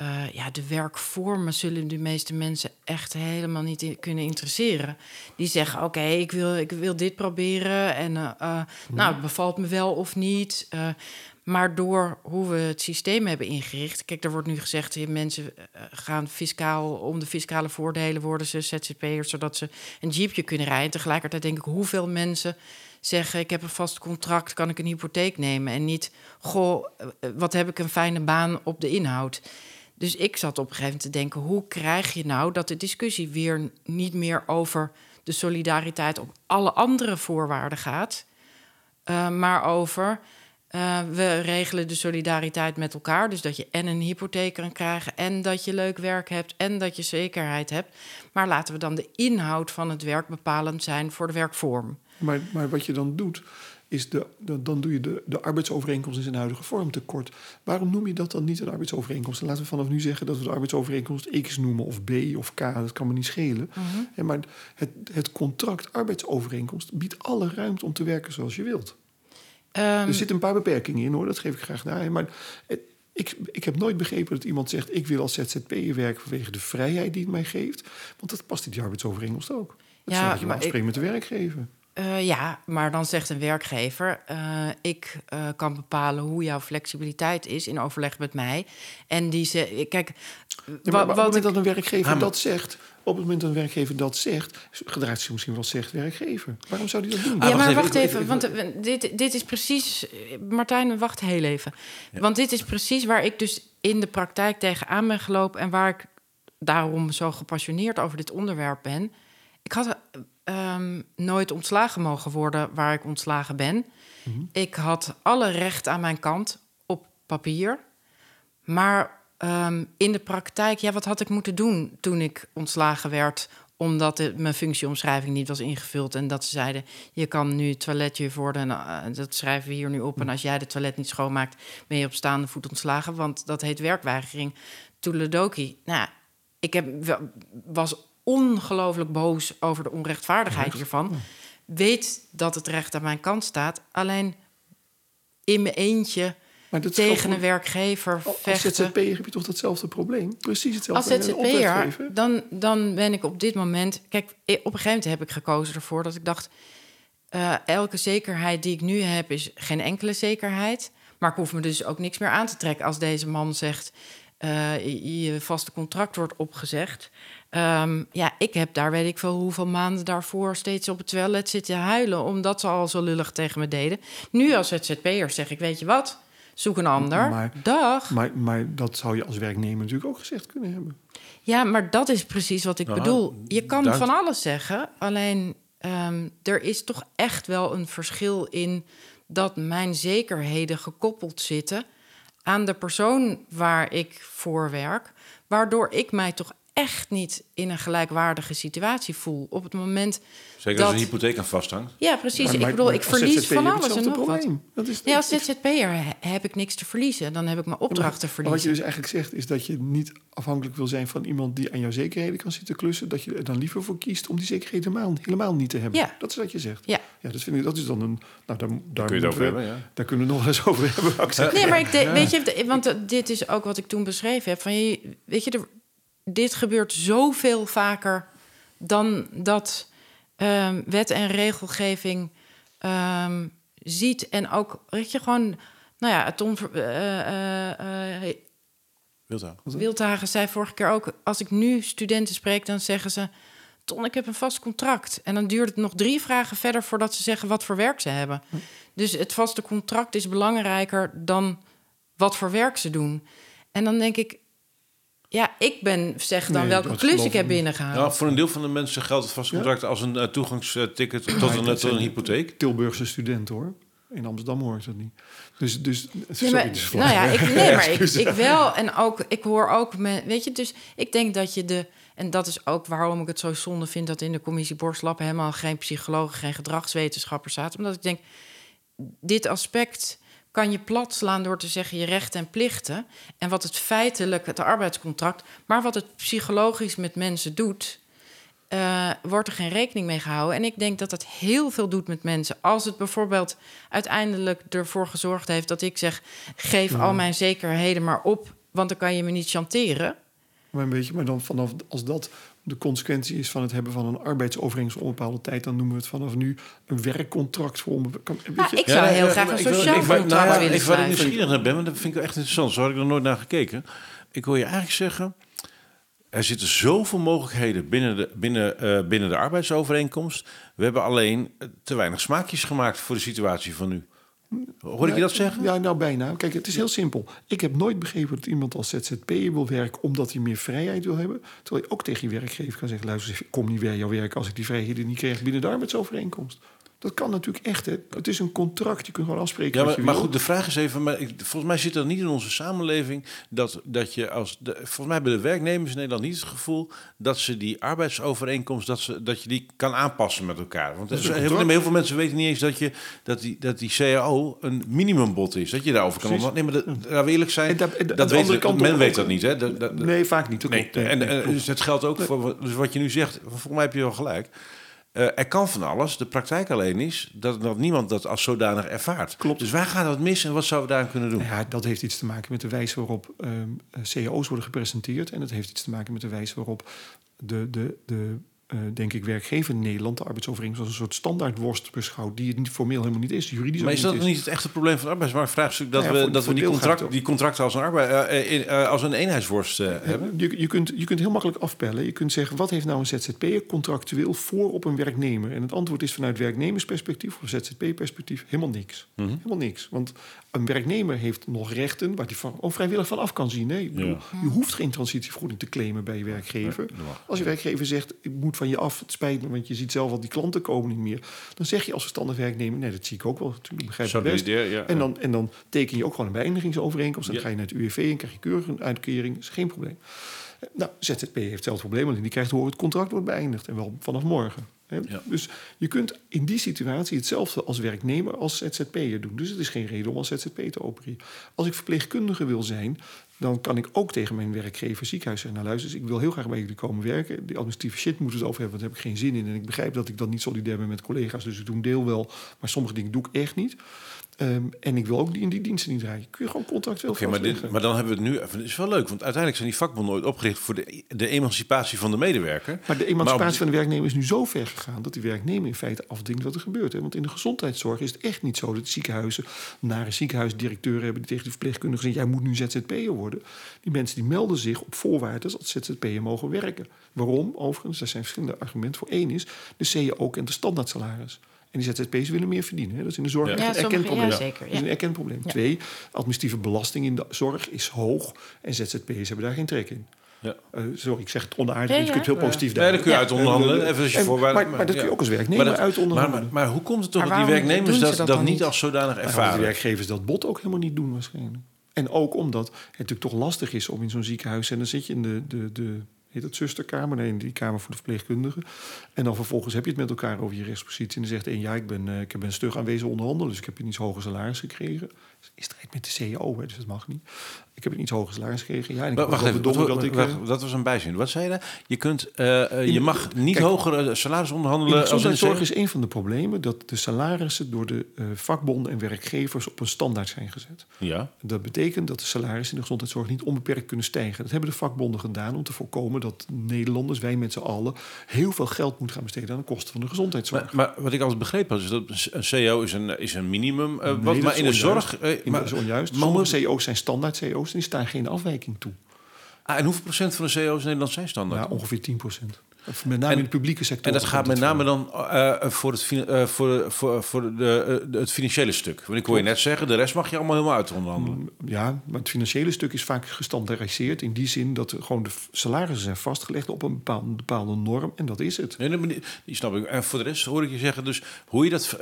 uh, ja, de werkvormen zullen de meeste mensen echt helemaal niet kunnen interesseren. Die zeggen: Oké, ik, wil, ik wil dit proberen en uh, nou, het bevalt me wel of niet. maar door hoe we het systeem hebben ingericht. Kijk, er wordt nu gezegd: mensen gaan fiscaal om de fiscale voordelen worden ze ZZP'ers, zodat ze een jeepje kunnen rijden. Tegelijkertijd denk ik: hoeveel mensen zeggen: Ik heb een vast contract, kan ik een hypotheek nemen? En niet: Goh, wat heb ik een fijne baan op de inhoud. Dus ik zat op een gegeven moment te denken: hoe krijg je nou dat de discussie weer niet meer over de solidariteit op alle andere voorwaarden gaat, uh, maar over. Uh, we regelen de solidariteit met elkaar. Dus dat je en een hypotheek kan krijgen. En dat je leuk werk hebt. En dat je zekerheid hebt. Maar laten we dan de inhoud van het werk bepalend zijn voor de werkvorm. Maar, maar wat je dan doet, is de, dan doe je de, de arbeidsovereenkomst in zijn huidige vorm tekort. Waarom noem je dat dan niet een arbeidsovereenkomst? laten we vanaf nu zeggen dat we de arbeidsovereenkomst X noemen of B of K, dat kan me niet schelen. Mhm. maar het, het contract arbeidsovereenkomst biedt alle ruimte om te werken zoals je wilt. Um, er zitten een paar beperkingen in hoor, dat geef ik graag naar. Maar ik, ik heb nooit begrepen dat iemand zegt: ik wil als ZZP'er werken vanwege de vrijheid die het mij geeft. Want dat past in die arbeidsovereenkomst ook. Dat ja, je afspreekt met de werkgever. Uh, ja, maar dan zegt een werkgever: uh, ik uh, kan bepalen hoe jouw flexibiliteit is in overleg met mij. En die ze, kijk, ja, maar, wat, op het moment dat een werkgever dat zegt, op het moment dat een werkgever dat zegt, gedraagt zich misschien wel zegt werkgever. Waarom zou die dat doen? ja, maar wacht even, want dit, dit is precies, Martijn, wacht heel even, want dit is precies waar ik dus in de praktijk tegenaan ben gelopen en waar ik daarom zo gepassioneerd over dit onderwerp ben. Ik had um, nooit ontslagen mogen worden waar ik ontslagen ben. Mhm. Ik had alle recht aan mijn kant op papier. Maar um, in de praktijk, ja, wat had ik moeten doen toen ik ontslagen werd? Omdat de, mijn functieomschrijving niet was ingevuld. En dat ze zeiden: Je kan nu toiletjuf worden. En uh, dat schrijven we hier nu op. En als jij de toilet niet schoonmaakt, ben je op staande voet ontslagen. Want dat heet werkweigering. Toeledoki. Nou, ik heb, was ongelooflijk boos over de onrechtvaardigheid hiervan. Weet dat het recht aan mijn kant staat. Alleen in mijn eentje tegen een werkgever vechten. Als ZZP'er heb je toch datzelfde probleem? Precies hetzelfde. Als ZZP'er, dan, dan ben ik op dit moment... Kijk, op een gegeven moment heb ik gekozen ervoor dat ik dacht... Uh, elke zekerheid die ik nu heb is geen enkele zekerheid. Maar ik hoef me dus ook niks meer aan te trekken als deze man zegt... Uh, je vaste contract wordt opgezegd. Um, ja, ik heb daar weet ik veel hoeveel maanden daarvoor steeds op het toilet zitten huilen, omdat ze al zo lullig tegen me deden. Nu als ZZP'er zeg ik, weet je wat, zoek een ander. Maar, Dag. Maar, maar dat zou je als werknemer natuurlijk ook gezegd kunnen hebben. Ja, maar dat is precies wat ik bedoel. Je kan van alles zeggen, alleen um, er is toch echt wel een verschil in dat mijn zekerheden gekoppeld zitten aan de persoon waar ik voor werk, waardoor ik mij toch echt niet in een gelijkwaardige situatie voel. Op het moment. Zeker dat... als een hypotheek aan vasthangt. Ja, precies. ik bedoel, ik verlies van alles en nog wat. Dat is, ja, als ZZP'er heb ik niks te verliezen. Dan heb ik mijn opdrachten te verliezen. Wat je dus eigenlijk zegt, is dat je niet afhankelijk wil zijn van iemand die aan jouw zekerheden kan zitten klussen. Dat je er dan liever voor kiest om die zekerheden helemaal, helemaal niet te hebben. Ja. Dat is wat je zegt. Ja. Ja, dat vind ik, dat is dan een. Nou, daar, daar kun je het over hebben, ja. Daar kunnen we nog eens over hebben. Nee, maar ik weet je, want dit is ook wat ik toen beschreven heb. Van je, weet je, de, dit gebeurt zoveel vaker dan dat um, wet en regelgeving um, ziet. En ook, weet je, gewoon, nou ja, Tom uh, uh, uh, Wildhagen. Wildhagen zei vorige keer ook, als ik nu studenten spreek, dan zeggen ze... Ton, ik heb een vast contract. En dan duurt het nog drie vragen verder voordat ze zeggen wat voor werk ze hebben. Hm. Dus het vaste contract is belangrijker dan wat voor werk ze doen. En dan denk ik, ja, ik ben zeg dan welke klus ik heb binnengehaald. Ja, voor een deel van de mensen geldt het vastcontract als een uh, toegangsticket tot, een, tot een hypotheek. Tilburgse student hoor. In Amsterdam hoor ik dat niet. Dus, dus, nee, maar, dus nou ja, ik, nee, maar ik, ik wel. En ook, ik hoor ook, met, weet je, dus ik denk dat je de, en dat is ook waarom ik het zo zonde vind dat in de commissie Borslappen helemaal geen psychologen, geen gedragswetenschappers zaten. Omdat ik denk, dit aspect kan je plat slaan door te zeggen je rechten en plichten. En wat het feitelijk, het arbeidscontract, maar wat het psychologisch met mensen doet, uh, wordt er geen rekening mee gehouden. En ik denk dat het heel veel doet met mensen. Als het bijvoorbeeld uiteindelijk ervoor gezorgd heeft dat ik zeg: geef al mijn zekerheden maar op, want dan kan je me niet chanteren. Maar een beetje, maar dan vanaf als dat de consequentie is van het hebben van een arbeidsovereenkomst voor een bepaalde tijd, dan noemen we het vanaf nu een werkcontract voor. Ja, ik zou heel graag een sociaal ik, contract nou, willen ik, Wat ik nieuwsgierig naar ben, want dat vind ik echt interessant. Zo had ik er nooit naar gekeken. Ik wil je eigenlijk zeggen, er zitten zoveel mogelijkheden binnen de, binnen, uh, binnen de arbeidsovereenkomst. We hebben alleen te weinig smaakjes gemaakt voor de situatie van nu. Hoor ik je dat zeggen? Ja, nou bijna. Kijk, het is heel simpel. Ik heb nooit begrepen dat iemand als ZZP'er wil werken omdat hij meer vrijheid wil hebben. Terwijl je ook tegen je werkgever kan zeggen: luister, ik kom niet weer jouw werk als ik die vrijheden niet krijg binnen de arbeidsovereenkomst. Dat kan natuurlijk echt. Hè. Het is een contract, je kunt gewoon afspreken. Ja, maar, maar goed, de vraag is even: maar ik, volgens mij zit er niet in onze samenleving dat, dat je als. De, volgens mij hebben de werknemers in Nederland niet het gevoel dat ze die arbeidsovereenkomst, dat, ze, dat je die kan aanpassen met elkaar. Want heel, heel, veel mensen weten niet eens dat, je, dat, die, dat die CAO een minimumbod is. Dat je daarover kan. Precies. Nee, maar dat, laten we eerlijk zijn. dat, dat weet, men weet dat niet. Hè? Nee, vaak niet. Nee, en, en dus het geldt ook voor dus wat je nu zegt. Volgens mij heb je wel gelijk. Uh, er kan van alles. De praktijk alleen is dat, dat niemand dat als zodanig ervaart. Klopt. Dus waar gaat dat mis en wat zouden we daar kunnen doen? Ja, dat heeft iets te maken met de wijze waarop ehm, eh, cao's worden gepresenteerd. En dat heeft iets te maken met de wijze waarop de, de, de uh, denk ik, werkgever in Nederland de arbeidsovereenkomst als een soort standaardworst beschouwt, die het niet formeel helemaal niet is, juridisch. Maar is dat niet, het echte probleem van het arbeidsmarktvraagstuk dat we, dat we die, contract, die contracten als een, arbeid, uh, uh, als een eenheidsworst hebben? Je, je, kunt, je kunt heel makkelijk afpellen. Je kunt zeggen, wat heeft nou een ZZP'er contractueel voor op een werknemer? En het antwoord is vanuit werknemersperspectief of ZZP-perspectief helemaal niks. Mm -hmm. Helemaal niks. Want een werknemer heeft nog rechten waar hij van, ook vrijwillig van af kan zien. Nee, bedoel, Je hoeft geen transitievergoeding te claimen bij je werkgever. Als je werkgever zegt, ik moet van je af, het spijt me, want je ziet zelf al die klanten komen niet meer. Dan zeg je als verstandig werknemer, nee, dat zie ik ook wel, natuurlijk begrijp ik best. ja, en, dan, en dan teken je ook gewoon een beëindigingsovereenkomst. Dan ga je naar het UWV en krijg je keurig een uitkering. is geen probleem. Nou, ZZP heeft hetzelfde probleem, alleen die krijgt te horen het contract wordt beëindigd. En wel vanaf morgen. Ja. Dus je kunt in die situatie hetzelfde als werknemer als ZZP'er doen. Dus het is geen reden om als ZZP te opereren. Als ik verpleegkundige wil zijn, dan kan ik ook tegen mijn werkgever ziekenhuis zeggen... nou luister, ik wil heel graag bij jullie komen werken. Die administratieve shit moeten we het over hebben, want daar heb ik geen zin in. En ik begrijp dat ik dan niet solidair ben met collega's, dus ik doe een deel wel. Maar sommige dingen doe ik echt niet. Um, en ik wil ook die in die diensten niet draaien. Kun je gewoon contractueel okay, maar, maar dan hebben we het nu... Het is wel leuk, want uiteindelijk zijn die vakbonden ooit opgericht... voor de, de emancipatie van de medewerker. Maar de emancipatie van de werknemer is nu zo ver gegaan... dat die werknemer in feite afdingt wat er gebeurt. Hè? Want in de gezondheidszorg is het echt niet zo... dat ziekenhuizen nare ziekenhuisdirecteuren hebben... die tegen de verpleegkundigen zeggen... jij moet nu ZZP'er worden. Die mensen die melden zich op voorwaarden... dat ZZP'er mogen werken. Waarom? Overigens, daar zijn verschillende argumenten voor. Eén is, de CEO kent de standaardsalaris. En die ZZP's willen meer verdienen. Hè? Dat is in de zorg ja. een erkend probleem. Ja, zeker, Dat is een erkend probleem. Twee, administratieve belasting in de zorg is hoog. En ZZP's hebben daar geen trek in. Ja. Uh, sorry, ik zeg het onaardig, je kunt het heel positief daar. Nee, dat kun je uit onderhandelen. Even als je voorwaarden, maar, maar, dat kun je ook als werknemer maar uit onderhandelen. Maar, maar, hoe komt het toch dat die werknemers dat, dat, dat niet als zodanig ervaren? de werkgevers dat bot ook helemaal niet doen waarschijnlijk. En ook omdat het natuurlijk toch lastig is om in zo'n ziekenhuis... en dan zit je in de, de, de heet dat zusterkamer? Nee, die kamer voor de verpleegkundigen. En dan vervolgens heb je het met elkaar over je rechtspositie. En dan zegt één, ja, ik ben, uh, ik ben stug aanwezig onderhandelen... dus ik heb een iets hoger salaris gekregen. Is strijd met de CEO, hè, dus dat mag niet. Ik heb een iets hoger salaris gekregen. Ja, en ik wacht even, dat, dat, ik, wacht, dat was een bijzin. Wat zei je Je, kunt, uh, je mag niet kijk, hoger salaris onderhandelen. In de gezondheidszorg is een van de problemen... dat de salarissen door de uh, vakbonden en werkgevers op een standaard zijn gezet. Ja. Dat betekent dat de salarissen in de gezondheidszorg niet onbeperkt kunnen stijgen. Dat hebben de vakbonden gedaan om te voorkomen dat Nederlanders, wij met z'n allen... heel veel geld moeten gaan besteden aan de kosten van de gezondheidszorg. Maar, maar wat ik altijd begrepen had, is dat een CEO is een, is een minimum. Uh, nee, wat, maar in de zorg... in maar, dat is onjuist. Sommige CEO's zijn standaard CEO's en die staan geen afwijking toe. Ah, en hoeveel procent van de CEO's in Nederland zijn standaard? Ja, ongeveer 10 procent. Met name in de publieke sector. En dat gaat met name dan uh, voor, het, uh, voor, voor, voor de, uh, het financiële stuk. Want ik hoor je net zeggen, de rest mag je allemaal helemaal uit onderhandelen. Mm, ja, maar het financiële stuk is vaak gestandaardiseerd... in die zin dat gewoon de salarissen zijn vastgelegd op een bepaalde, bepaalde norm. En dat is het. Nee, nee, die snap ik. En voor de rest hoor ik je zeggen... dus hoe je dat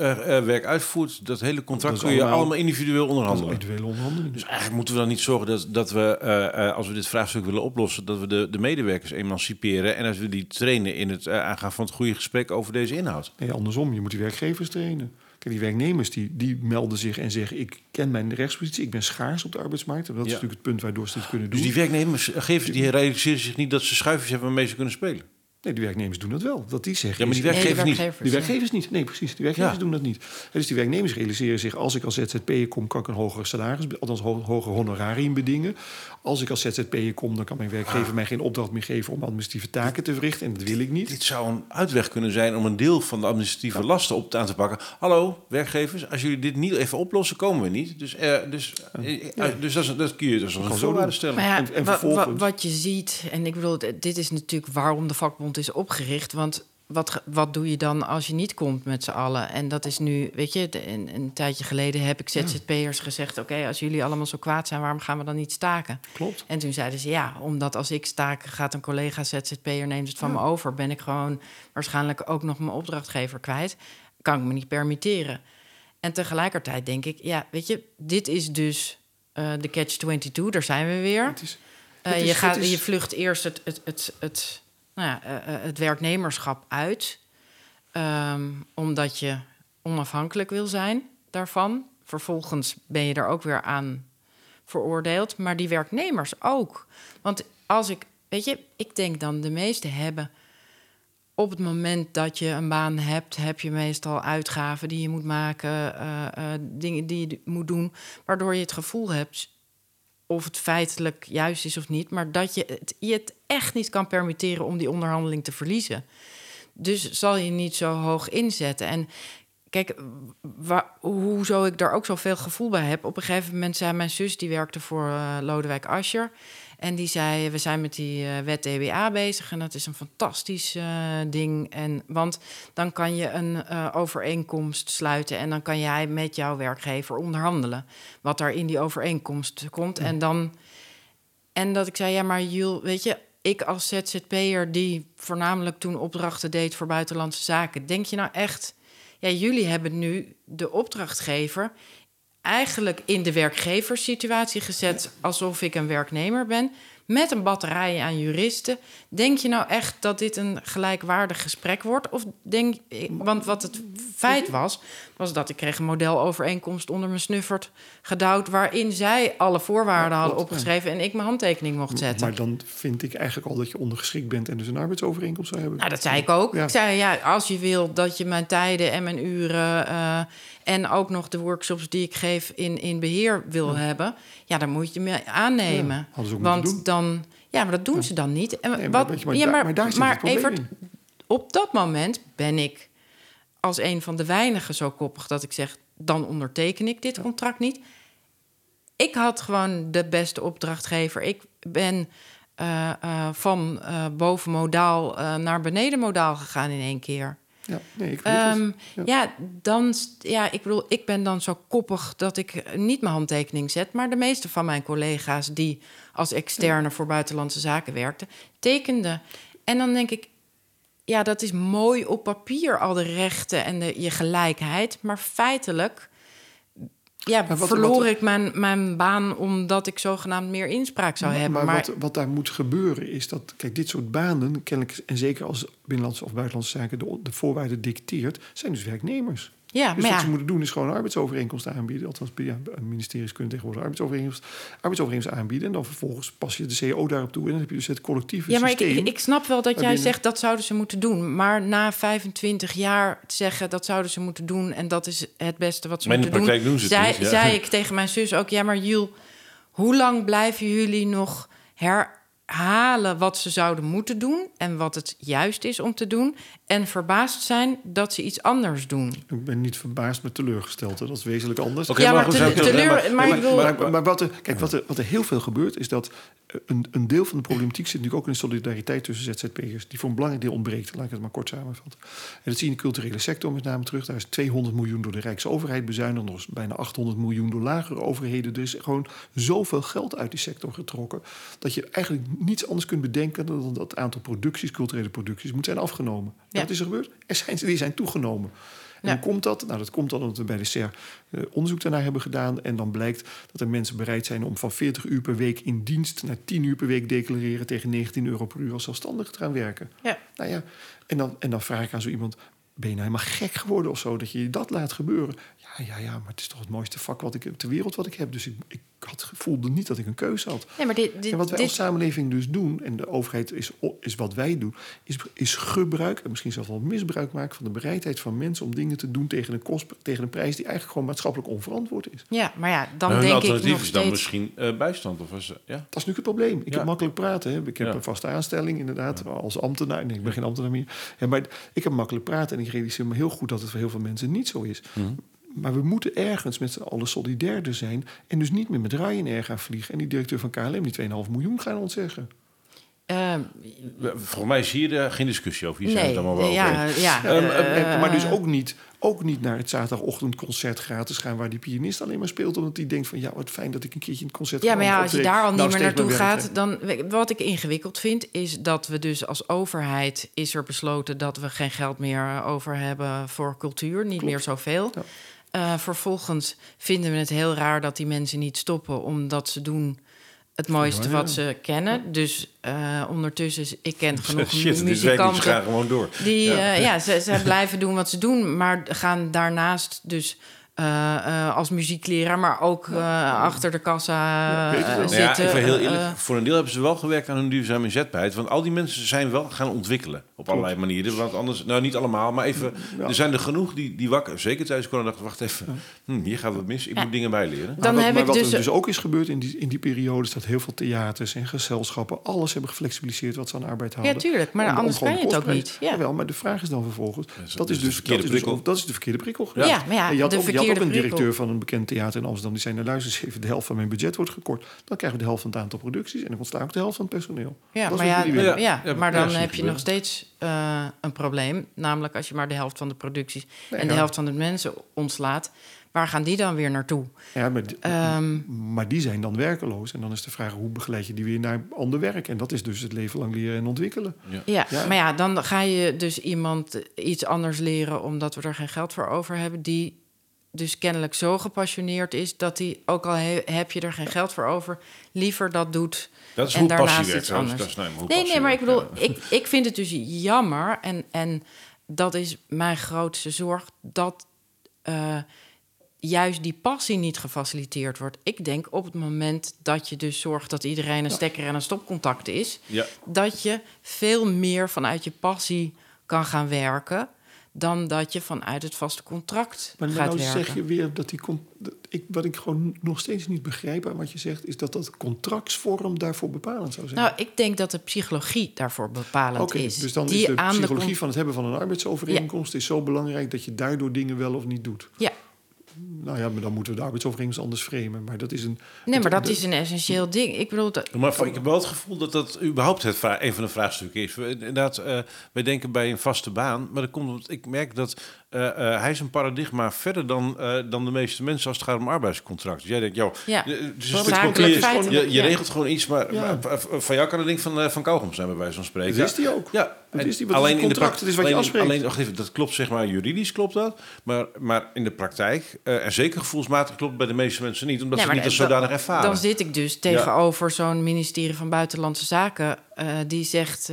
werk uitvoert, dat hele contract... kun je allemaal individueel onderhandelen. individuele onderhandeling. Dus eigenlijk moeten we dan niet zorgen dat, dat we... als we dit vraagstuk willen oplossen... dat we de, de medewerkers emanciperen... en als we die in het uh, aangaan van het goede gesprek over deze inhoud. Nee, andersom. Je moet die werkgevers trainen. Kijk, die werknemers die, die melden zich en zeggen... ik ken mijn rechtspositie, ik ben schaars op de arbeidsmarkt. En dat is natuurlijk het punt waardoor ze dit kunnen doen. Dus die werknemers, geven, die realiseren zich niet dat ze schuifjes hebben waarmee ze kunnen spelen? Nee, die werknemers doen dat wel. Dat die zeggen. Ja, maar die werkgevers, niet. Die werkgevers niet. Nee, precies. Die werkgevers doen dat niet. Dus die werknemers realiseren zich: als ik als ZZP'er kom, kan ik een hogere salaris, althans hoger honorarium bedingen. Als ik als ZZP'er kom, dan kan mijn werkgever ah. mij geen opdracht meer geven om administratieve taken te verrichten. En dat wil ik niet. Dit zou een uitweg kunnen zijn om een deel van de administratieve lasten op te aan te pakken. Hallo, werkgevers, als jullie dit niet even oplossen, komen we niet. Dus, uh, dus, uh, dus dat, dat kun je dus als een voorwaarde stellen. Maar ja, en, en wat je ziet, en ik bedoel, dit is natuurlijk waarom de vakbond is opgericht. Want wat, wat doe je dan als je niet komt met z'n allen? En dat is nu, weet je, een, een tijdje geleden heb ik ZZP'ers gezegd: Oké, als jullie allemaal zo kwaad zijn, waarom gaan we dan niet staken? Klopt. En toen zeiden ze: Ja, omdat als ik staak, gaat een collega ZZP'er neemt het van me over. Ben ik gewoon waarschijnlijk ook nog mijn opdrachtgever kwijt. kan ik me niet permitteren. En tegelijkertijd denk ik, ja, weet je, dit is dus uh, de catch-22, daar zijn we weer. Het is, uh, je, gaat, is... je vlucht eerst het, het, het, het, nou ja, uh, het werknemerschap uit, um, omdat je onafhankelijk wil zijn daarvan. Vervolgens ben je er ook weer aan veroordeeld, maar die werknemers ook. Want als ik, weet je, ik denk dan de meeste hebben op het moment dat je een baan hebt, heb je meestal uitgaven die je moet maken, uh, dingen die je moet doen, waardoor je het gevoel hebt, of het feitelijk juist is of niet, maar dat je het, echt niet kan permitteren om die onderhandeling te verliezen. Dus zal je niet zo hoog inzetten. En Kijk, waar, hoezo ik daar ook zoveel gevoel bij heb. Op een gegeven moment zei mijn zus, die werkte voor uh, Lodewijk Asscher. En die zei, we zijn met die uh, wet DBA bezig en dat is een fantastisch uh, ding. En, want dan kan je een overeenkomst sluiten en dan kan jij met jouw werkgever onderhandelen. Wat er in die overeenkomst komt. En dan... En dat ik zei, ja, maar Jules, weet je, ik als ZZP'er die voornamelijk toen opdrachten deed voor buitenlandse zaken, denk je nou echt ja, jullie hebben nu de opdrachtgever eigenlijk in de werkgeverssituatie gezet alsof ik een werknemer ben met een batterij aan juristen. Denk je nou echt dat dit een gelijkwaardig gesprek wordt? Of denk, want wat het feit was, was dat ik kreeg een modelovereenkomst onder mijn snuffert gedouwd... waarin zij alle voorwaarden hadden opgeschreven en ik mijn handtekening mocht zetten. Maar dan vind ik eigenlijk al dat je ondergeschikt bent... en dus een arbeidsovereenkomst zou hebben. Nou, dat zei ik ook. Ik zei, ja, als je wil dat je mijn tijden en mijn uren... Uh, en ook nog de workshops die ik geef in, in beheer wil hebben... ja, dan moet je me aannemen. Want dan... Ja, maar dat doen ze dan niet. En nee, wat, maar, maar, ja, maar, maar daar zit maar Evert, op dat moment ben ik als een van de weinigen zo koppig dat ik zeg: dan onderteken ik dit contract niet. Ik had gewoon de beste opdrachtgever. Ik ben uh, uh, van uh, boven modaal naar beneden modaal gegaan in één keer. Ja, nee, ik um, ja. ja. dan, ja, ik bedoel, ik ben dan zo koppig dat ik niet mijn handtekening zet. Maar de meeste van mijn collega's die als externe ja. voor buitenlandse zaken werkten, tekenden. En dan denk ik, ja, dat is mooi op papier, al de rechten en de, je gelijkheid. Maar feitelijk ja, wat, verloor wat, ik mijn, mijn baan omdat ik zogenaamd meer inspraak zou maar, hebben. Maar, maar, wat, wat daar moet gebeuren is dat, kijk, dit soort banen, kennelijk, en zeker als binnenlandse of buitenlandse zaken de, de voorwaarden dicteert, zijn dus werknemers. Ja, dus maar wat ja. ze moeten doen is gewoon een arbeidsovereenkomst aanbieden. Althans, ja, ministeries kunnen tegenwoordig arbeidsovereenkomst, arbeidsovereenkomst aanbieden. En dan vervolgens pas je de CO daarop toe. En dan heb je dus het collectieve ja, maar systeem. Ik, ik snap wel dat jij zegt dat zouden ze moeten doen. Maar na 25 jaar zeggen dat zouden ze moeten doen. En dat is het beste wat ze maar moeten doen. doen zei, niet, ja. zei ik tegen mijn zus ook. Ja, maar Jules, hoe lang blijven jullie nog her halen wat ze zouden moeten doen en wat het juist is om te doen. En verbaasd zijn dat ze iets anders doen. Ik ben niet verbaasd, maar teleurgesteld. Hè? Dat is wezenlijk anders. Okay, ja, maar, maar, te, teleur, maar, maar, maar, maar, wat er, kijk, wat er, wat er heel veel gebeurt, is dat een, een deel van de problematiek zit natuurlijk ook in de solidariteit tussen ZZP'ers, die voor een belangrijk deel ontbreekt. Laat ik het maar kort samenvatten. En dat zie je in de culturele sector met name terug. Daar is 200 miljoen door de Rijksoverheid bezuinigd, nog bijna 800 miljoen door lagere overheden. Er is gewoon zoveel geld uit die sector getrokken, dat je eigenlijk niets anders kunt bedenken dan dat het aantal producties, culturele producties, moet zijn afgenomen. Ja. Wat is er gebeurd? Er zijn, die zijn toegenomen. En ja. hoe komt dat? Nou, dat komt dan omdat we bij de SER uh, onderzoek daarnaar hebben gedaan. En dan blijkt dat er mensen bereid zijn om van 40 uur per week in dienst naar 10 uur per week declareren tegen 19 euro per uur als zelfstandig te gaan werken. Ja. Nou ja, en dan, en dan vraag ik aan zo iemand: ben je nou helemaal gek geworden of zo dat je dat laat gebeuren? Ja, ja, ja, maar het is toch het mooiste vak wat ik ter wereld wat ik heb. Dus ik, ik had, voelde niet dat ik een keuze had. Nee, maar dit, dit, en wat wij dit... als samenleving dus doen, en de overheid is, is wat wij doen, is, is gebruik, en misschien zelfs wel misbruik maken van de bereidheid van mensen om dingen te doen tegen een, kost, tegen een prijs die eigenlijk gewoon maatschappelijk onverantwoord is. Ja, maar ja, dan nou, denk ik alternatief nog is dan steeds... misschien uh, bijstand. Of was, ja. Dat is nu het probleem. Ik Ja. heb makkelijk praten. Hè. Ik heb Ja. een vaste aanstelling, inderdaad, als ambtenaar. Nee, ik ben geen ambtenaar meer. Ja, maar ik heb makkelijk praten en ik realiseer me heel goed dat het voor heel veel mensen niet zo is. Mhm. Maar we moeten ergens met z'n allen solidairder zijn. En dus niet meer met Ryanair gaan vliegen. En die directeur van KLM die 2,5 miljoen gaan ontzeggen. Uh, Volgens mij zie je er geen discussie over. Hier nee, zijn het allemaal wel ja, ja, ehm, ehm, Maar dus ook niet, ook niet naar het zaterdagochtendconcert gratis gaan... waar die pianist alleen maar speelt. Omdat hij denkt van ja, wat fijn dat ik een keertje een concert Ja, maar ja, als je daar al niet nou, meer naartoe gaat... dan wat ik ingewikkeld vind, is dat we dus als overheid... is er besloten dat we geen geld meer over hebben voor cultuur. Niet meer zoveel. Ja. Uh, vervolgens vinden we het heel raar dat die mensen niet stoppen... omdat ze doen het mooiste wat ze kennen. Dus uh, ondertussen, ik ken genoeg Shit, muzikanten. gaan gewoon door. Die, ja, uh, ja ze, ze blijven doen wat ze doen, maar gaan daarnaast dus uh, uh, als muziekleraar, maar ook uh, achter de kassa ja, zitten. Ja, even heel eerlijk, voor een deel hebben ze wel gewerkt aan hun duurzame inzetbaarheid. Want al die mensen zijn wel gaan ontwikkelen op allerlei manieren. Want anders, nou niet allemaal, maar even, er zijn er genoeg die, die wakker, zeker tijdens corona, dachten, wacht even, hm, hier gaat wat mis, ik moet dingen bijleren. Dan maar wat, maar wat dus, er dus ook is gebeurd in die, in die periode, is dat heel veel theaters en gezelschappen, alles hebben geflexibiliseerd wat ze aan arbeid houden. Ja, tuurlijk, maar anders ben je het ook niet. Ja. Wel, maar de vraag is dan vervolgens, dat, is dus, dat, is dus, dat is de verkeerde prikkel. Ja, maar ja, de verkeerde ook een directeur van een bekend theater in Amsterdam. Die zei, nou luister even, de helft van mijn budget wordt gekort. Dan krijgen we de helft van het aantal producties. En dan ontstaat ook de helft van het personeel. Ja, maar, ja, ja, ja, maar dan heb je nog steeds uh, een probleem. Namelijk als je maar de helft van de producties en de helft van de mensen ontslaat. Waar gaan die dan weer naartoe? Ja, maar, um, maar, die zijn dan werkeloos. En dan is de vraag, hoe begeleid je die weer naar ander werk? En dat is dus het leven lang leren en ontwikkelen. Ja. ja, maar ja, dan ga je dus iemand iets anders leren... omdat we er geen geld voor over hebben... die dus kennelijk zo gepassioneerd is dat hij, ook al heb je er geen geld voor over, liever dat doet. Dat is en hoe daarnaast passie iets anders. Dat is, nee, nee, nee, maar ik bedoel, ik, ik vind het dus jammer en, en dat is mijn grootste zorg dat uh, juist die passie niet gefaciliteerd wordt. Ik denk op het moment dat je dus zorgt dat iedereen een stekker en een stopcontact is, ja. dat je veel meer vanuit je passie kan gaan werken dan dat je vanuit het vaste contract maar gaat nou werken. zeg je weer dat die... Ik, wat ik gewoon nog steeds niet begrijp aan wat je zegt... is dat dat contractsvorm daarvoor bepalend zou zijn. Nou, ik denk dat de psychologie daarvoor bepalend is. Dus dan die is de psychologie van het hebben van een arbeidsovereenkomst... is zo belangrijk dat je daardoor dingen wel of niet doet. Ja, nou ja, maar dan moeten we de arbeidsovereenkomst anders framen. Maar dat is een. Nee, maar dat is een essentieel ding. Ik bedoel. Dat... Maar ik heb wel het gevoel dat dat überhaupt het een van de vraagstukken is. Inderdaad, uh, wij denken bij een vaste baan. Maar dat komt ik merk dat uh, uh, hij is een paradigma verder dan, uh, dan de meeste mensen als het gaat om arbeidscontract. Dus jij denkt, joh, ja. dus je, je, je regelt gewoon iets, maar, ja. maar, van jou kan het ding van, van kauwgom zijn, bij wijze van spreken. Dat is die ook. Ja, dat is die, wat alleen in de praktijk is wat alleen, je afspreekt. Alleen, wacht even, dat klopt zeg maar juridisch klopt dat, maar, maar in de praktijk, en zeker gevoelsmatig klopt bij de meeste mensen niet, omdat ze niet als zodanig ervaren. Dan zit ik dus tegenover zo'n ministerie van Buitenlandse Zaken, die zegt,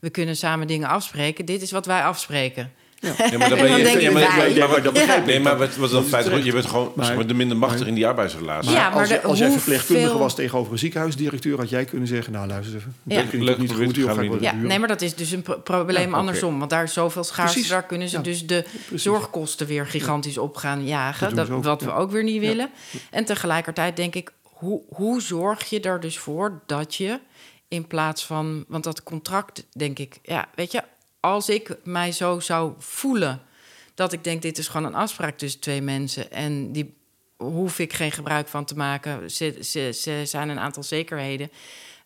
we kunnen samen dingen afspreken. Dit is wat wij afspreken. Ja. maar dan ben je. Ja, maar, ja, maar dat begrijp ik. Nee, maar wat, wat dan feit, je bent gewoon maar, zeg maar, de minder machtig in die arbeidsrelatie. Ja, maar als, de, als jij verpleegkundige veel... was tegenover een ziekenhuisdirecteur, had jij kunnen zeggen: Nou, luister even. Ja. Dat lukt niet goed. Ja, nee, maar dat is dus een probleem andersom. Want daar is zoveel schaarste. Daar kunnen ze dus de zorgkosten weer gigantisch op gaan jagen. Dat, wat we ook weer niet willen. En tegelijkertijd denk ik: hoe, hoe zorg je er dus voor dat je in plaats van. Want dat contract, denk ik, ja, weet je als ik mij zo zou voelen dat ik denk, dit is gewoon een afspraak tussen twee mensen en die hoef ik geen gebruik van te maken. Ze, ze, ze zijn een aantal zekerheden.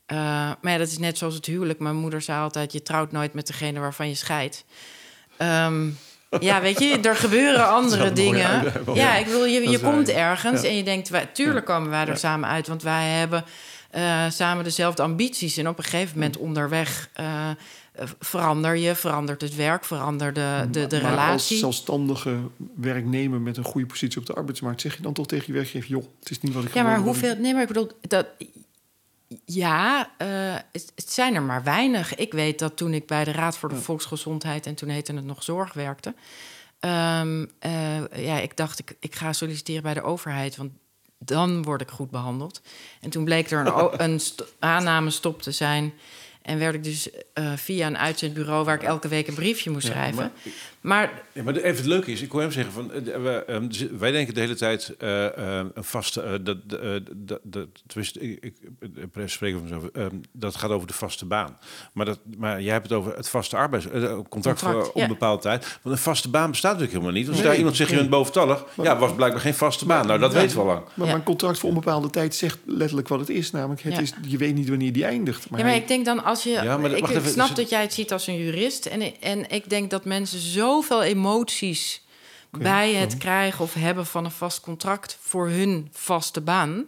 Uh, maar ja, dat is net zoals het huwelijk. Mijn moeder zei altijd: je trouwt nooit met degene waarvan je scheidt. Um, ja, weet je, er gebeuren andere dingen. Ja, ik bedoel, je, je komt ergens en je denkt, wij, tuurlijk komen wij er samen uit, want wij hebben uh, samen dezelfde ambities. En op een gegeven moment onderweg uh, verander je, verandert het werk, verandert de, de, de maar relatie. Als zelfstandige werknemer met een goede positie op de arbeidsmarkt, zeg je dan toch tegen je werkgever: joh, het is niet wat ik. Ja, maar hoeveel? Nee, maar ik bedoel dat. Ja, uh, het, het, zijn er maar weinig. Ik weet dat toen ik bij de Raad voor de Volksgezondheid en toen heette het nog zorg werkte. Um, uh, ja, ik dacht, ik, ik ga solliciteren bij de overheid, want dan word ik goed behandeld. En toen bleek er een, een st aanname stop te zijn. En werd ik dus uh, via een uitzendbureau waar ik elke week een briefje moest schrijven. Maar, ja, maar even het leuke is, ik hoor hem zeggen van uh, um, wij denken de hele tijd uh, uh, een vaste dat dat dat tenminste ik, ik spreek van mezelf um, dat gaat over de vaste baan. Maar dat maar jij hebt het over het vaste arbeidscontract contract voor ja. onbepaalde tijd. Want een vaste baan bestaat natuurlijk helemaal niet. Als nee, daar iemand zegt je bent boventallig, maar, ja, was blijkbaar geen vaste baan. Nou, dat weten we al lang. Maar, ja. een contract voor onbepaalde tijd zegt letterlijk wat het is, namelijk het is je weet niet wanneer die eindigt. Maar ja, maar ik denk dan als je ja, maar ik, ik snap dat jij het ziet als een jurist en en ik denk dat mensen zoveel emoties bij het krijgen of hebben van een vast contract voor hun vaste baan.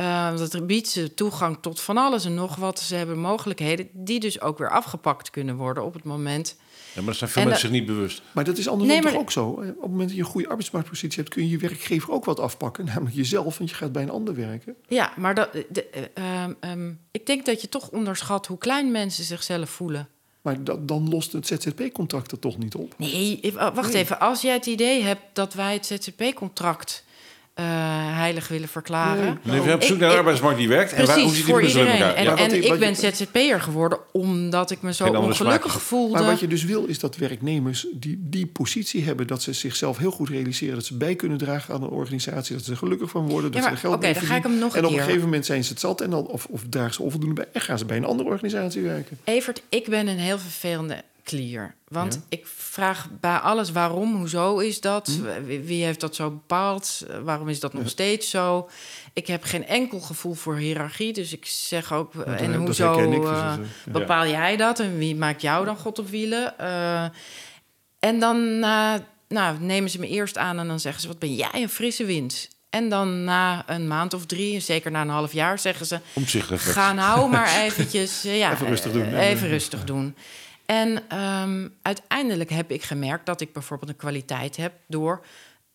Uh, dat biedt ze toegang tot van alles en nog wat. Ze hebben mogelijkheden die dus ook weer afgepakt kunnen worden op het moment. Ja, maar dat zijn veel mensen zich niet bewust. Maar dat is andersom nee, toch ook zo? Op het moment dat je een goede arbeidsmarktpositie hebt... kun je je werkgever ook wat afpakken. Namelijk jezelf, want je gaat bij een ander werken. Ja, maar dat, de, uh, um, ik denk dat je toch onderschat... hoe klein mensen zichzelf voelen. Maar dat, dan lost het ZZP-contract er toch niet op? Nee, wacht even. Als jij het idee hebt dat wij het ZZP-contract uh, heilig willen verklaren. Nee, we hebben zoek naar een arbeidsmarkt die werkt. Precies, en hoe ziet voor iedereen. En, ja. en ik ben ZZP'er geworden omdat ik me zo ongelukkig voelde. Maar wat je dus wil is dat werknemers die die positie hebben... dat ze zichzelf heel goed realiseren... dat ze bij kunnen dragen aan een organisatie... dat ze er gelukkig van worden, dat ja, maar, ze geld Oké, dan ga ik hem nog En op een gegeven moment zijn ze het zat... En dan, of, of dragen ze onvoldoende bij en gaan ze bij een andere organisatie werken. Evert, ik ben een heel vervelende clear. Want ik vraag bij alles waarom, hoezo is dat? Hm? Wie, heeft dat zo bepaald? Waarom is dat nog steeds zo? Ik heb geen enkel gevoel voor hiërarchie. Dus ik zeg ook, en hoezo uh, bepaal jij dat? En wie maakt jou dan God op wielen? Uh, en dan nou, nemen ze me eerst aan en dan zeggen ze... wat ben jij een frisse wind? En dan na een maand of drie, zeker na een half jaar, zeggen ze... Ga nou maar eventjes... ja, even rustig doen. Even rustig doen. En um, uiteindelijk heb ik gemerkt dat ik bijvoorbeeld een kwaliteit heb door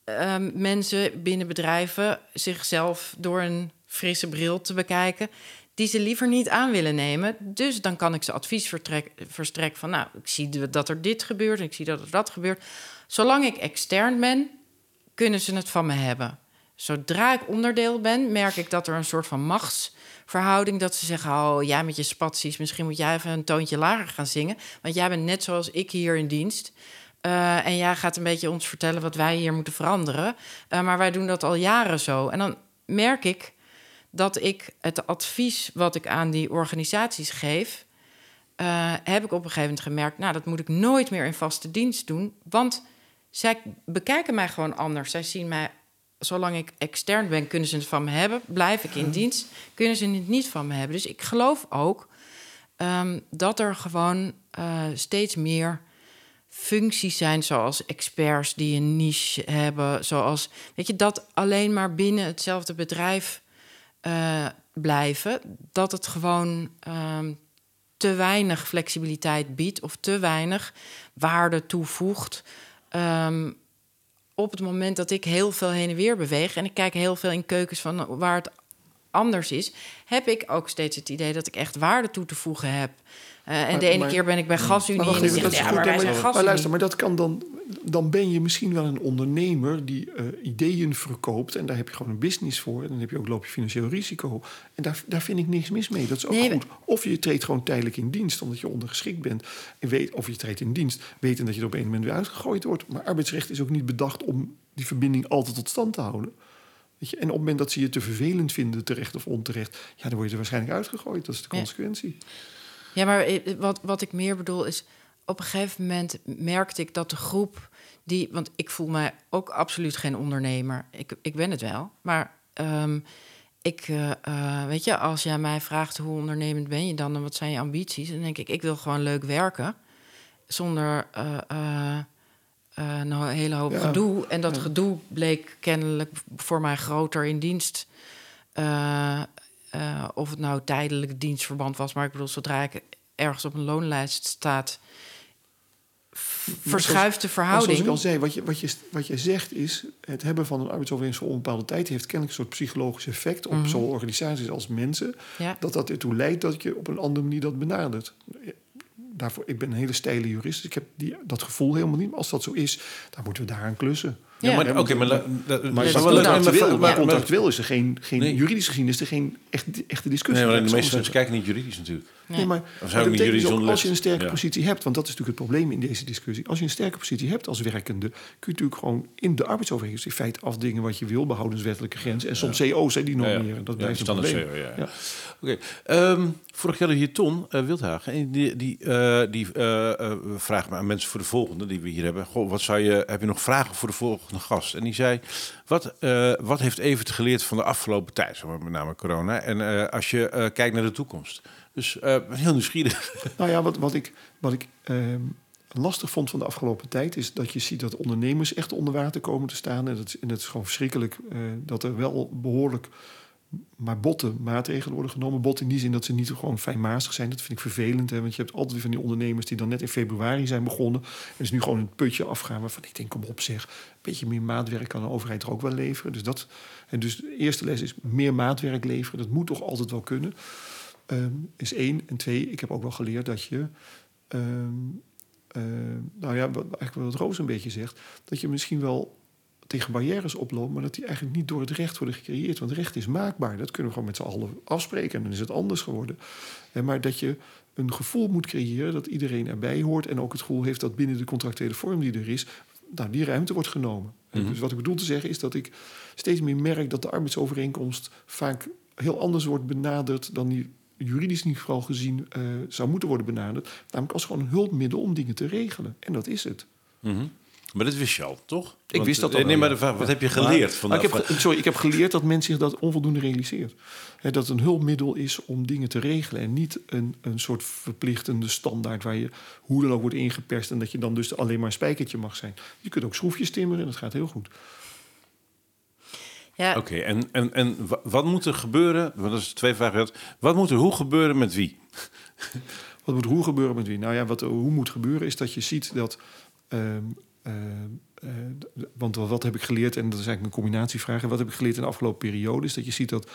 um, mensen binnen bedrijven zichzelf door een frisse bril te bekijken, die ze liever niet aan willen nemen. Dus dan kan ik ze advies verstrekken van, nou, ik zie dat er dit gebeurt en ik zie dat er dat gebeurt. Zolang ik extern ben, kunnen ze het van me hebben. Zodra ik onderdeel ben, merk ik dat er een soort van machts verhouding dat ze zeggen: Oh, jij met je spaties, misschien moet jij even een toontje lager gaan zingen. Want jij bent net zoals ik hier in dienst. Uh, en jij gaat een beetje ons vertellen wat wij hier moeten veranderen. Uh, maar wij doen dat al jaren zo. En dan merk ik dat ik het advies wat ik aan die organisaties geef, uh, heb ik op een gegeven moment gemerkt: Nou, dat moet ik nooit meer in vaste dienst doen. Want zij bekijken mij gewoon anders. Zij zien mij zolang ik extern ben, kunnen ze het van me hebben. Blijf ik in dienst, kunnen ze het niet van me hebben. Dus ik geloof ook um, dat er gewoon uh, steeds meer functies zijn, zoals experts die een niche hebben, zoals weet je dat alleen maar binnen hetzelfde bedrijf uh, blijven, dat het gewoon um, te weinig flexibiliteit biedt of te weinig waarde toevoegt. Um, op het moment dat ik heel veel heen en weer beweeg en ik kijk heel veel in keukens van waar het anders is, heb ik ook steeds het idee dat ik echt waarde toe te voegen heb. Uh, en de ene keer ben ik bij GasUnie en die zegt, ja, maar wij zijn GasUnie. Maar luister, maar dat kan dan dan ben je misschien wel een ondernemer die uh, ideeën verkoopt. En daar heb je gewoon een business voor. En dan heb je ook, loop je financieel risico. En daar, daar vind ik niks mis mee. Dat is ook goed. Of je treedt gewoon tijdelijk in dienst, omdat je ondergeschikt bent. En weet, of je treedt in dienst, weten dat je er op een moment weer uitgegooid wordt. Maar arbeidsrecht is ook niet bedacht om die verbinding altijd tot stand te houden. Weet je? En op het moment dat ze je te vervelend vinden, terecht of onterecht, ja, dan word je er waarschijnlijk uitgegooid. Dat is de consequentie. Ja, maar eh, wat, wat ik meer bedoel is op een gegeven moment merkte ik dat de groep die, want ik voel mij ook absoluut geen ondernemer. Ik, ik ben het wel, maar um, ik, uh, weet je, als jij mij vraagt hoe ondernemend ben je dan en wat zijn je ambities, dan denk ik, ik wil gewoon leuk werken zonder uh, een hele hoop gedoe. En dat gedoe bleek kennelijk voor mij groter in dienst. of het nou tijdelijk dienstverband was, maar ik bedoel, zodra ik ergens op een loonlijst staat, verschuift de verhouding. Zoals ik al zei, wat je, wat, je, wat je zegt is... het hebben van een arbeidsovereenkomst voor onbepaalde tijd... heeft kennelijk een soort psychologisch effect... op mm zowel organisaties als mensen... dat dat ertoe leidt dat je op een andere manier dat benadert. Daarvoor, ik ben een hele steile jurist, dus ik heb die, dat gevoel helemaal niet. Maar als dat zo is, dan moeten we daaraan klussen. Ja, maar, oké, maar, maar, contractueel is er geen, geen juridisch gezien is er geen echt, echte discussie. Nee, maar de meeste mensen kijken niet juridisch natuurlijk. Nee, maar, maar dat dus ook, als je een sterke positie hebt, want dat is natuurlijk het probleem in deze discussie. Als je een sterke positie hebt als werkende, kun je natuurlijk gewoon in de arbeidsovereenkomst in feite afdingen wat je wil, behoudenswettelijke grens. En soms CO's die normeren. Dat blijft een probleem. CO, Oké. Ehm, vorig jaar hier Ton uh, Wildhagen, die, die, uh, die uh, vraagt me aan mensen voor de volgende die we hier hebben. Goh, wat zou je, heb je nog vragen voor de volgende gast? En die zei, wat, wat heeft Evert geleerd van de afgelopen tijd, met name corona? En als je kijkt naar de toekomst. Dus uh, heel nieuwsgierig. Nou ja, wat, wat ik, wat ik uh, lastig vond van de afgelopen tijd... is dat je ziet dat ondernemers echt onder water komen te staan. En, dat, is gewoon verschrikkelijk uh, dat er wel behoorlijk maar botte maatregelen worden genomen. Bot in die zin dat ze niet gewoon fijnmazig zijn. Dat vind ik vervelend. Hè? Want je hebt altijd weer van die ondernemers die dan net in februari zijn begonnen. En dus nu gewoon een putje afgaan waarvan ik denk, kom op zeg. Een beetje meer maatwerk kan de overheid er ook wel leveren. Dus, dat, en dus de eerste les is meer maatwerk leveren. Dat moet toch altijd wel kunnen. Um, is één. En twee, ik heb ook wel geleerd dat je... Um, uh, nou ja, wat, eigenlijk wat Roos een beetje zegt... dat je misschien wel tegen barrières oploopt... maar dat die eigenlijk niet door het recht worden gecreëerd. Want recht is maakbaar. Dat kunnen we gewoon met z'n allen afspreken. En dan is het anders geworden. En maar dat je een gevoel moet creëren dat iedereen erbij hoort... en ook het gevoel heeft dat binnen de contractuele vorm die er is... Nou, die ruimte wordt genomen. Mm -hmm. Dus wat ik bedoel te zeggen is dat ik steeds meer merk... dat de arbeidsovereenkomst vaak heel anders wordt benaderd... dan die juridisch niet geval gezien uh, zou moeten worden benaderd. Namelijk als gewoon een hulpmiddel om dingen te regelen. En dat is het. Mm -hmm. Maar dat wist je al, toch? Ik wist dat al. Nee, maar de vraag, wat heb je geleerd? Maar, van maar ik heb, sorry, ik heb geleerd dat men zich dat onvoldoende realiseert. He, dat het een hulpmiddel is om dingen te regelen. En niet een, een soort verplichtende standaard waar je hoe dan ook wordt ingeperst. En dat je dan dus alleen maar een spijkertje mag zijn. Je kunt ook schroefjes timmeren en dat gaat heel goed. Ja. Oké, en, en, en wat moet er gebeuren? Want dat is twee vragen. Wat moet er hoe gebeuren met wie? wat moet hoe gebeuren met wie? Nou ja, wat er hoe moet gebeuren is dat je ziet dat. Um, uh, uh, want wat heb ik geleerd, en dat is eigenlijk een combinatievraag. Wat heb ik geleerd in de afgelopen periode? Is dat je ziet dat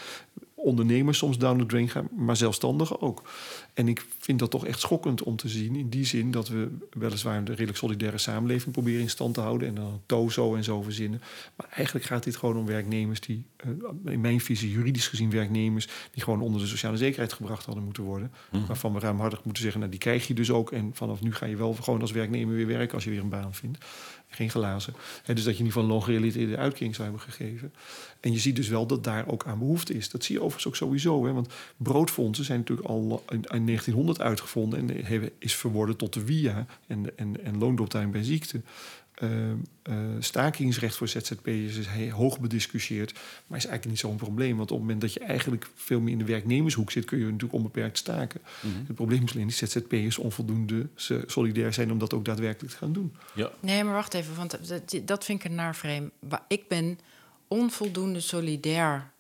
ondernemers soms down the drain gaan, maar zelfstandigen ook. En ik vind dat toch echt schokkend om te zien. In die zin dat we weliswaar een redelijk solidaire samenleving proberen in stand te houden. En dan TOZO en zo verzinnen. Maar eigenlijk gaat dit gewoon om werknemers die, eh, in mijn visie, juridisch gezien werknemers. die gewoon onder de sociale zekerheid gebracht hadden moeten worden. Mm. Waarvan we ruimhartig moeten zeggen: nou, die krijg je dus ook. En vanaf nu ga je wel gewoon als werknemer weer werken als je weer een baan vindt. Geen glazen. Dus dat je in ieder geval loongerelateerde uitkering zou hebben gegeven. En je ziet dus wel dat daar ook aan behoefte is. Dat zie je overigens ook sowieso. Hè? Want broodfondsen zijn natuurlijk al in, 1900 uitgevonden en is verworden tot de WIA en, en, en loondoptuin bij ziekte. Uh, stakingsrecht voor ZZP'ers is hoog bediscussieerd, maar is eigenlijk niet zo'n probleem. Want op het moment dat je eigenlijk veel meer in de werknemershoek zit, kun je natuurlijk onbeperkt staken. Mm -hmm. Het probleem is alleen dat ZZP'ers onvoldoende solidair zijn om dat ook daadwerkelijk te gaan doen. Ja. Nee, maar wacht even, want dat vind ik een naar frame. Ik ben onvoldoende solidair,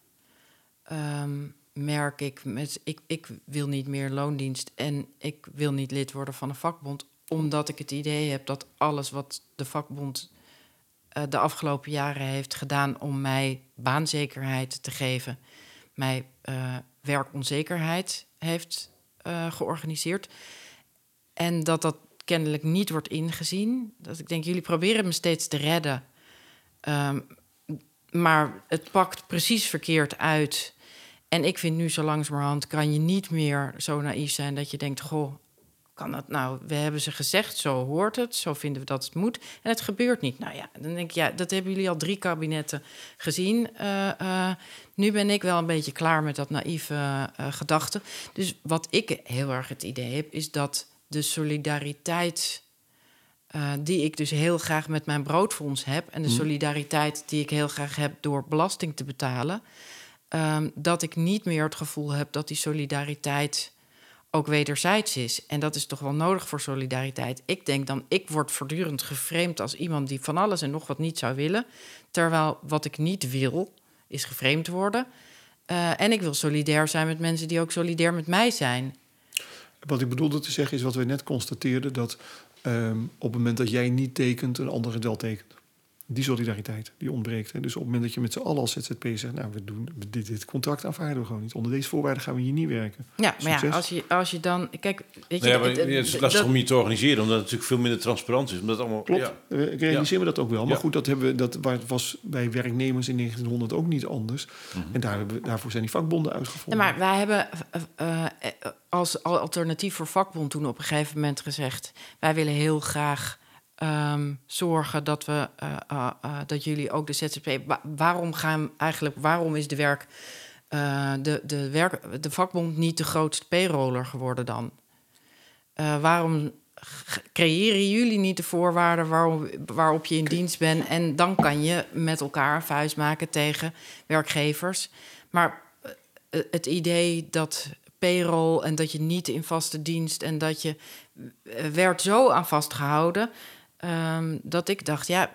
um, merk ik. Met, ik. Ik wil niet meer loondienst en ik wil niet lid worden van een vakbond, omdat ik het idee heb dat alles wat de vakbond uh, de afgelopen jaren heeft gedaan om mij baanzekerheid te geven, mij uh, werkonzekerheid heeft uh, georganiseerd. En dat dat kennelijk niet wordt ingezien. Dat ik denk, jullie proberen me steeds te redden. Um, maar het pakt precies verkeerd uit. En ik vind nu zo langzamerhand kan je niet meer zo naïef zijn dat je denkt: Goh, kan dat nou? We hebben ze gezegd, zo hoort het, zo vinden we dat het moet. En het gebeurt niet. Nou ja, dan denk ik, ja, dat hebben jullie al drie kabinetten gezien. Uh, uh, nu ben ik wel een beetje klaar met dat naïeve uh, gedachte. Dus wat ik heel erg het idee heb, is dat de solidariteit die ik dus heel graag met mijn broodfonds heb. En de mhm. solidariteit die ik heel graag heb door belasting te betalen. Um, dat ik niet meer het gevoel heb dat die solidariteit ook wederzijds is. En dat is toch wel nodig voor solidariteit. Ik denk dan, ik word voortdurend geframed als iemand die van alles en nog wat niet zou willen. Terwijl wat ik niet wil, is geframed worden. Uh, en ik wil solidair zijn met mensen die ook solidair met mij zijn. Wat ik bedoelde te zeggen is wat we net constateerden: dat um, op het moment dat jij niet tekent, een ander het wel tekent. Die solidariteit, die ontbreekt. Hè. Dus op het moment dat je met z'n allen als ZZP zegt... nou, we doen dit, dit contract aanvaarden we gewoon niet. Onder deze voorwaarden gaan we hier niet werken. Ja, maar ja, als je, als je dan... Kijk, weet je... Het, is lastig om je te organiseren... omdat het natuurlijk veel minder transparant is. Omdat allemaal, Klopt, ja. ik realiseer me dat ook wel. Maar goed, dat, hebben we, dat was bij werknemers in 1900 ook niet anders. Mhm. En daar hebben, daarvoor zijn die vakbonden uitgevonden. maar wij hebben uh, als alternatief voor vakbond toen op een gegeven moment gezegd... wij willen heel graag Ehm, zorgen dat we uh, uh, dat jullie ook de ZZP. waarom gaan eigenlijk? Waarom is de werk de, de, werk, de vakbond niet de grootste payroller geworden dan? waarom creëren jullie niet de voorwaarden waarop, waarop je in dienst bent? En dan kan je met elkaar een vuist maken tegen werkgevers. Maar het idee dat payroll en dat je niet in vaste dienst en dat je werd zo aan vastgehouden Ehm, dat ik dacht, ja,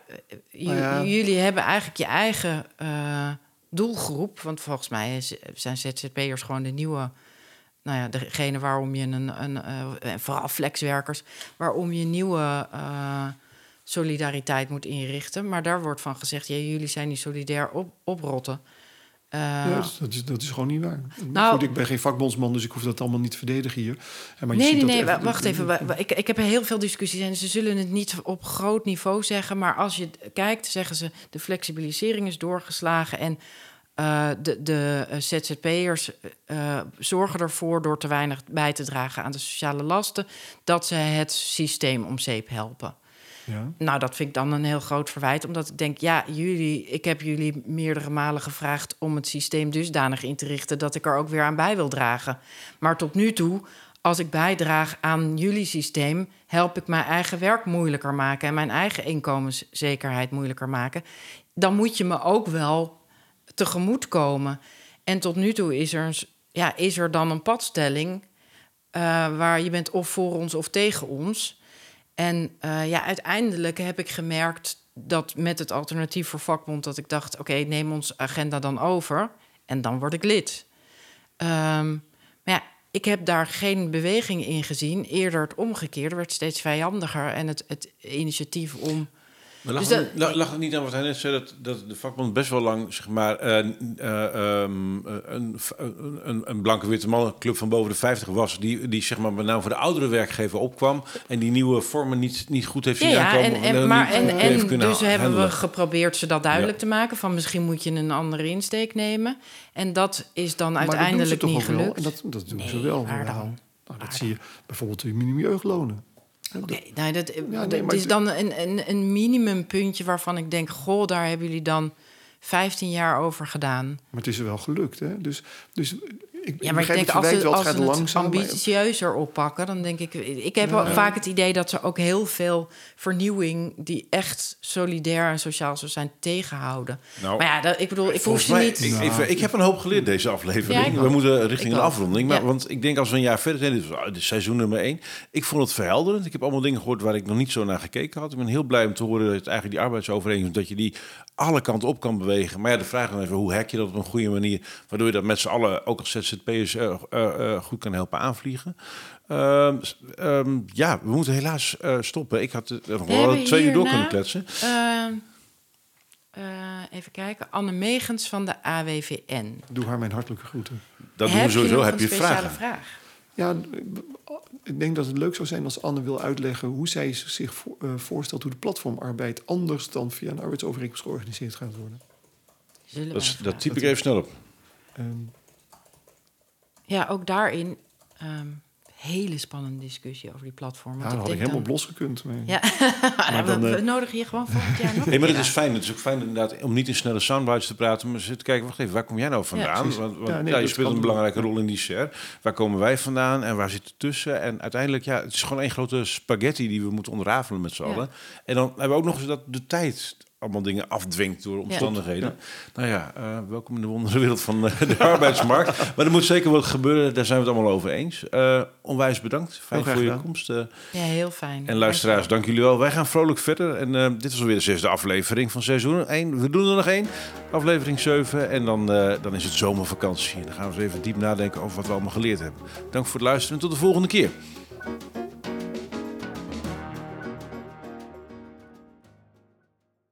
nou jullie hebben eigenlijk je eigen uh, doelgroep. Want volgens mij zijn ZZP'ers gewoon de nieuwe, nou ja, degene waarom je een, een uh, vooral flexwerkers, waarom je nieuwe uh, solidariteit moet inrichten. Maar daar wordt van gezegd, ja, jullie zijn niet solidair op, oprotten. Uh, dat, is, dat is gewoon niet waar. Nou, ik ben geen vakbondsman, dus ik hoef dat allemaal niet te verdedigen hier. Maar nee, nee, nee, wacht even. Ik, ik heb heel veel discussies en ze zullen het niet op groot niveau zeggen. Maar als je kijkt, zeggen ze de flexibilisering is doorgeslagen. En uh, de, de uh, ZZP'ers uh, zorgen ervoor door te weinig bij te dragen aan de sociale lasten, dat ze het systeem om zeep helpen. Ja. Nou, dat vind ik dan een heel groot verwijt. Omdat ik denk, ja, jullie, ik heb jullie meerdere malen gevraagd om het systeem dusdanig in te richten dat ik er ook weer aan bij wil dragen. Maar tot nu toe, als ik bijdraag aan jullie systeem, help ik mijn eigen werk moeilijker maken en mijn eigen inkomenszekerheid moeilijker maken. Dan moet je me ook wel tegemoet komen. En tot nu toe is er, ja, is er dan een padstelling uh, waar je bent of voor ons of tegen ons. En uh, ja, uiteindelijk heb ik gemerkt dat met het alternatief voor vakbond... dat ik dacht, oké, neem ons agenda dan over en dan word ik lid. Um, maar ja, ik heb daar geen beweging in gezien. Eerder het omgekeerde, werd steeds vijandiger. En het, het initiatief om maar lag, dus het, lag, niet aan wat hij net zei, dat, dat de vakbond best wel lang, zeg maar, uh, uh, um, een, een, een, blanke witte mannenclub van boven de 50 was, die, die zeg maar met name voor de oudere werkgever opkwam en die nieuwe vormen niet, niet goed heeft zien ja, aankomen. En, en, maar, en, en dus hebben we geprobeerd ze dat duidelijk te maken, van misschien moet je een andere insteek nemen. En dat is dan uiteindelijk niet gelukt. En dat, dat doen ze wel. Nou, dat zie je bijvoorbeeld de minimumjeugdlonen. Oké, nou, dat, het is dan een, een, een minimumpuntje waarvan ik denk... goh, daar hebben jullie dan 15 jaar over gedaan. Maar het is wel gelukt, hè? Dus, dus ik, ja, maar ik denk als ze, als het, het ambitieuzer oppakken, dan denk ik. Ik heb vaak het idee dat ze ook heel veel vernieuwing die echt solidair en sociaal zou zijn tegenhouden. Nou, maar ja, dat, ik bedoel, ik hoef ze niet. Ik, ik, ik, heb een hoop geleerd deze aflevering. we moeten richting een afronding. Maar, Want ik denk als we een jaar verder zijn, dit was seizoen nummer één. Ik vond het verhelderend. Ik heb allemaal dingen gehoord waar ik nog niet zo naar gekeken had. Ik ben heel blij om te horen dat het eigenlijk die arbeidsovereenkomst, dat je die alle kanten op kan bewegen. Maar ja, de vraag dan even, hoe hack je dat op een goede manier, waardoor je dat met z'n allen, ook als ZZP'ers, uh, uh, goed kan helpen aanvliegen. Uh, ja, we moeten helaas stoppen. Ik had nog wel twee uur door kunnen kletsen. Ehm, even kijken. Anne Megens van de AWVN. Doe haar mijn hartelijke groeten. Dat doen we sowieso. Heb je vragen? Vraag? Ja, ik denk dat het leuk zou zijn als Anne wil uitleggen hoe zij zich eh, voorstelt hoe de platformarbeid anders dan via een arbeidsovereenkomst georganiseerd gaat worden. Dat, dat typ ik even snel op. Ehm, ja, ook daarin ehm, hele spannende discussie over die platform. Ja, dat had ik helemaal dan... losgekund. Maar... Ja, maar dan, we, uh... nodigen je gewoon volgend jaar nog. Nee, maar het is fijn. Het is ook fijn inderdaad om niet in snelle soundbites te praten, maar te kijken, wacht even, waar kom jij nou vandaan? Ja, want, want ja, nee, je speelt een belangrijke rol in die share. Waar komen wij vandaan en waar zit het tussen? En uiteindelijk, ja, het is gewoon één grote spaghetti die we moeten ontrafelen met z'n allen. En dan hebben we ook nog eens dat de tijd allemaal dingen afdwingt door omstandigheden. Nou ja, uh, welkom in de wondere wereld van uh, de arbeidsmarkt. Maar er moet zeker wat gebeuren, daar zijn we het allemaal over eens. Uh, onwijs bedankt, fijn voor je komst. ja, heel fijn. En luisteraars, dank jullie wel. Wij gaan vrolijk verder. En dit was alweer de zesde aflevering van seizoen 1. We doen er nog één, aflevering 7. En dan, dan is het zomervakantie. En dan gaan we eens even diep nadenken over wat we allemaal geleerd hebben. Dank voor het luisteren en tot de volgende keer.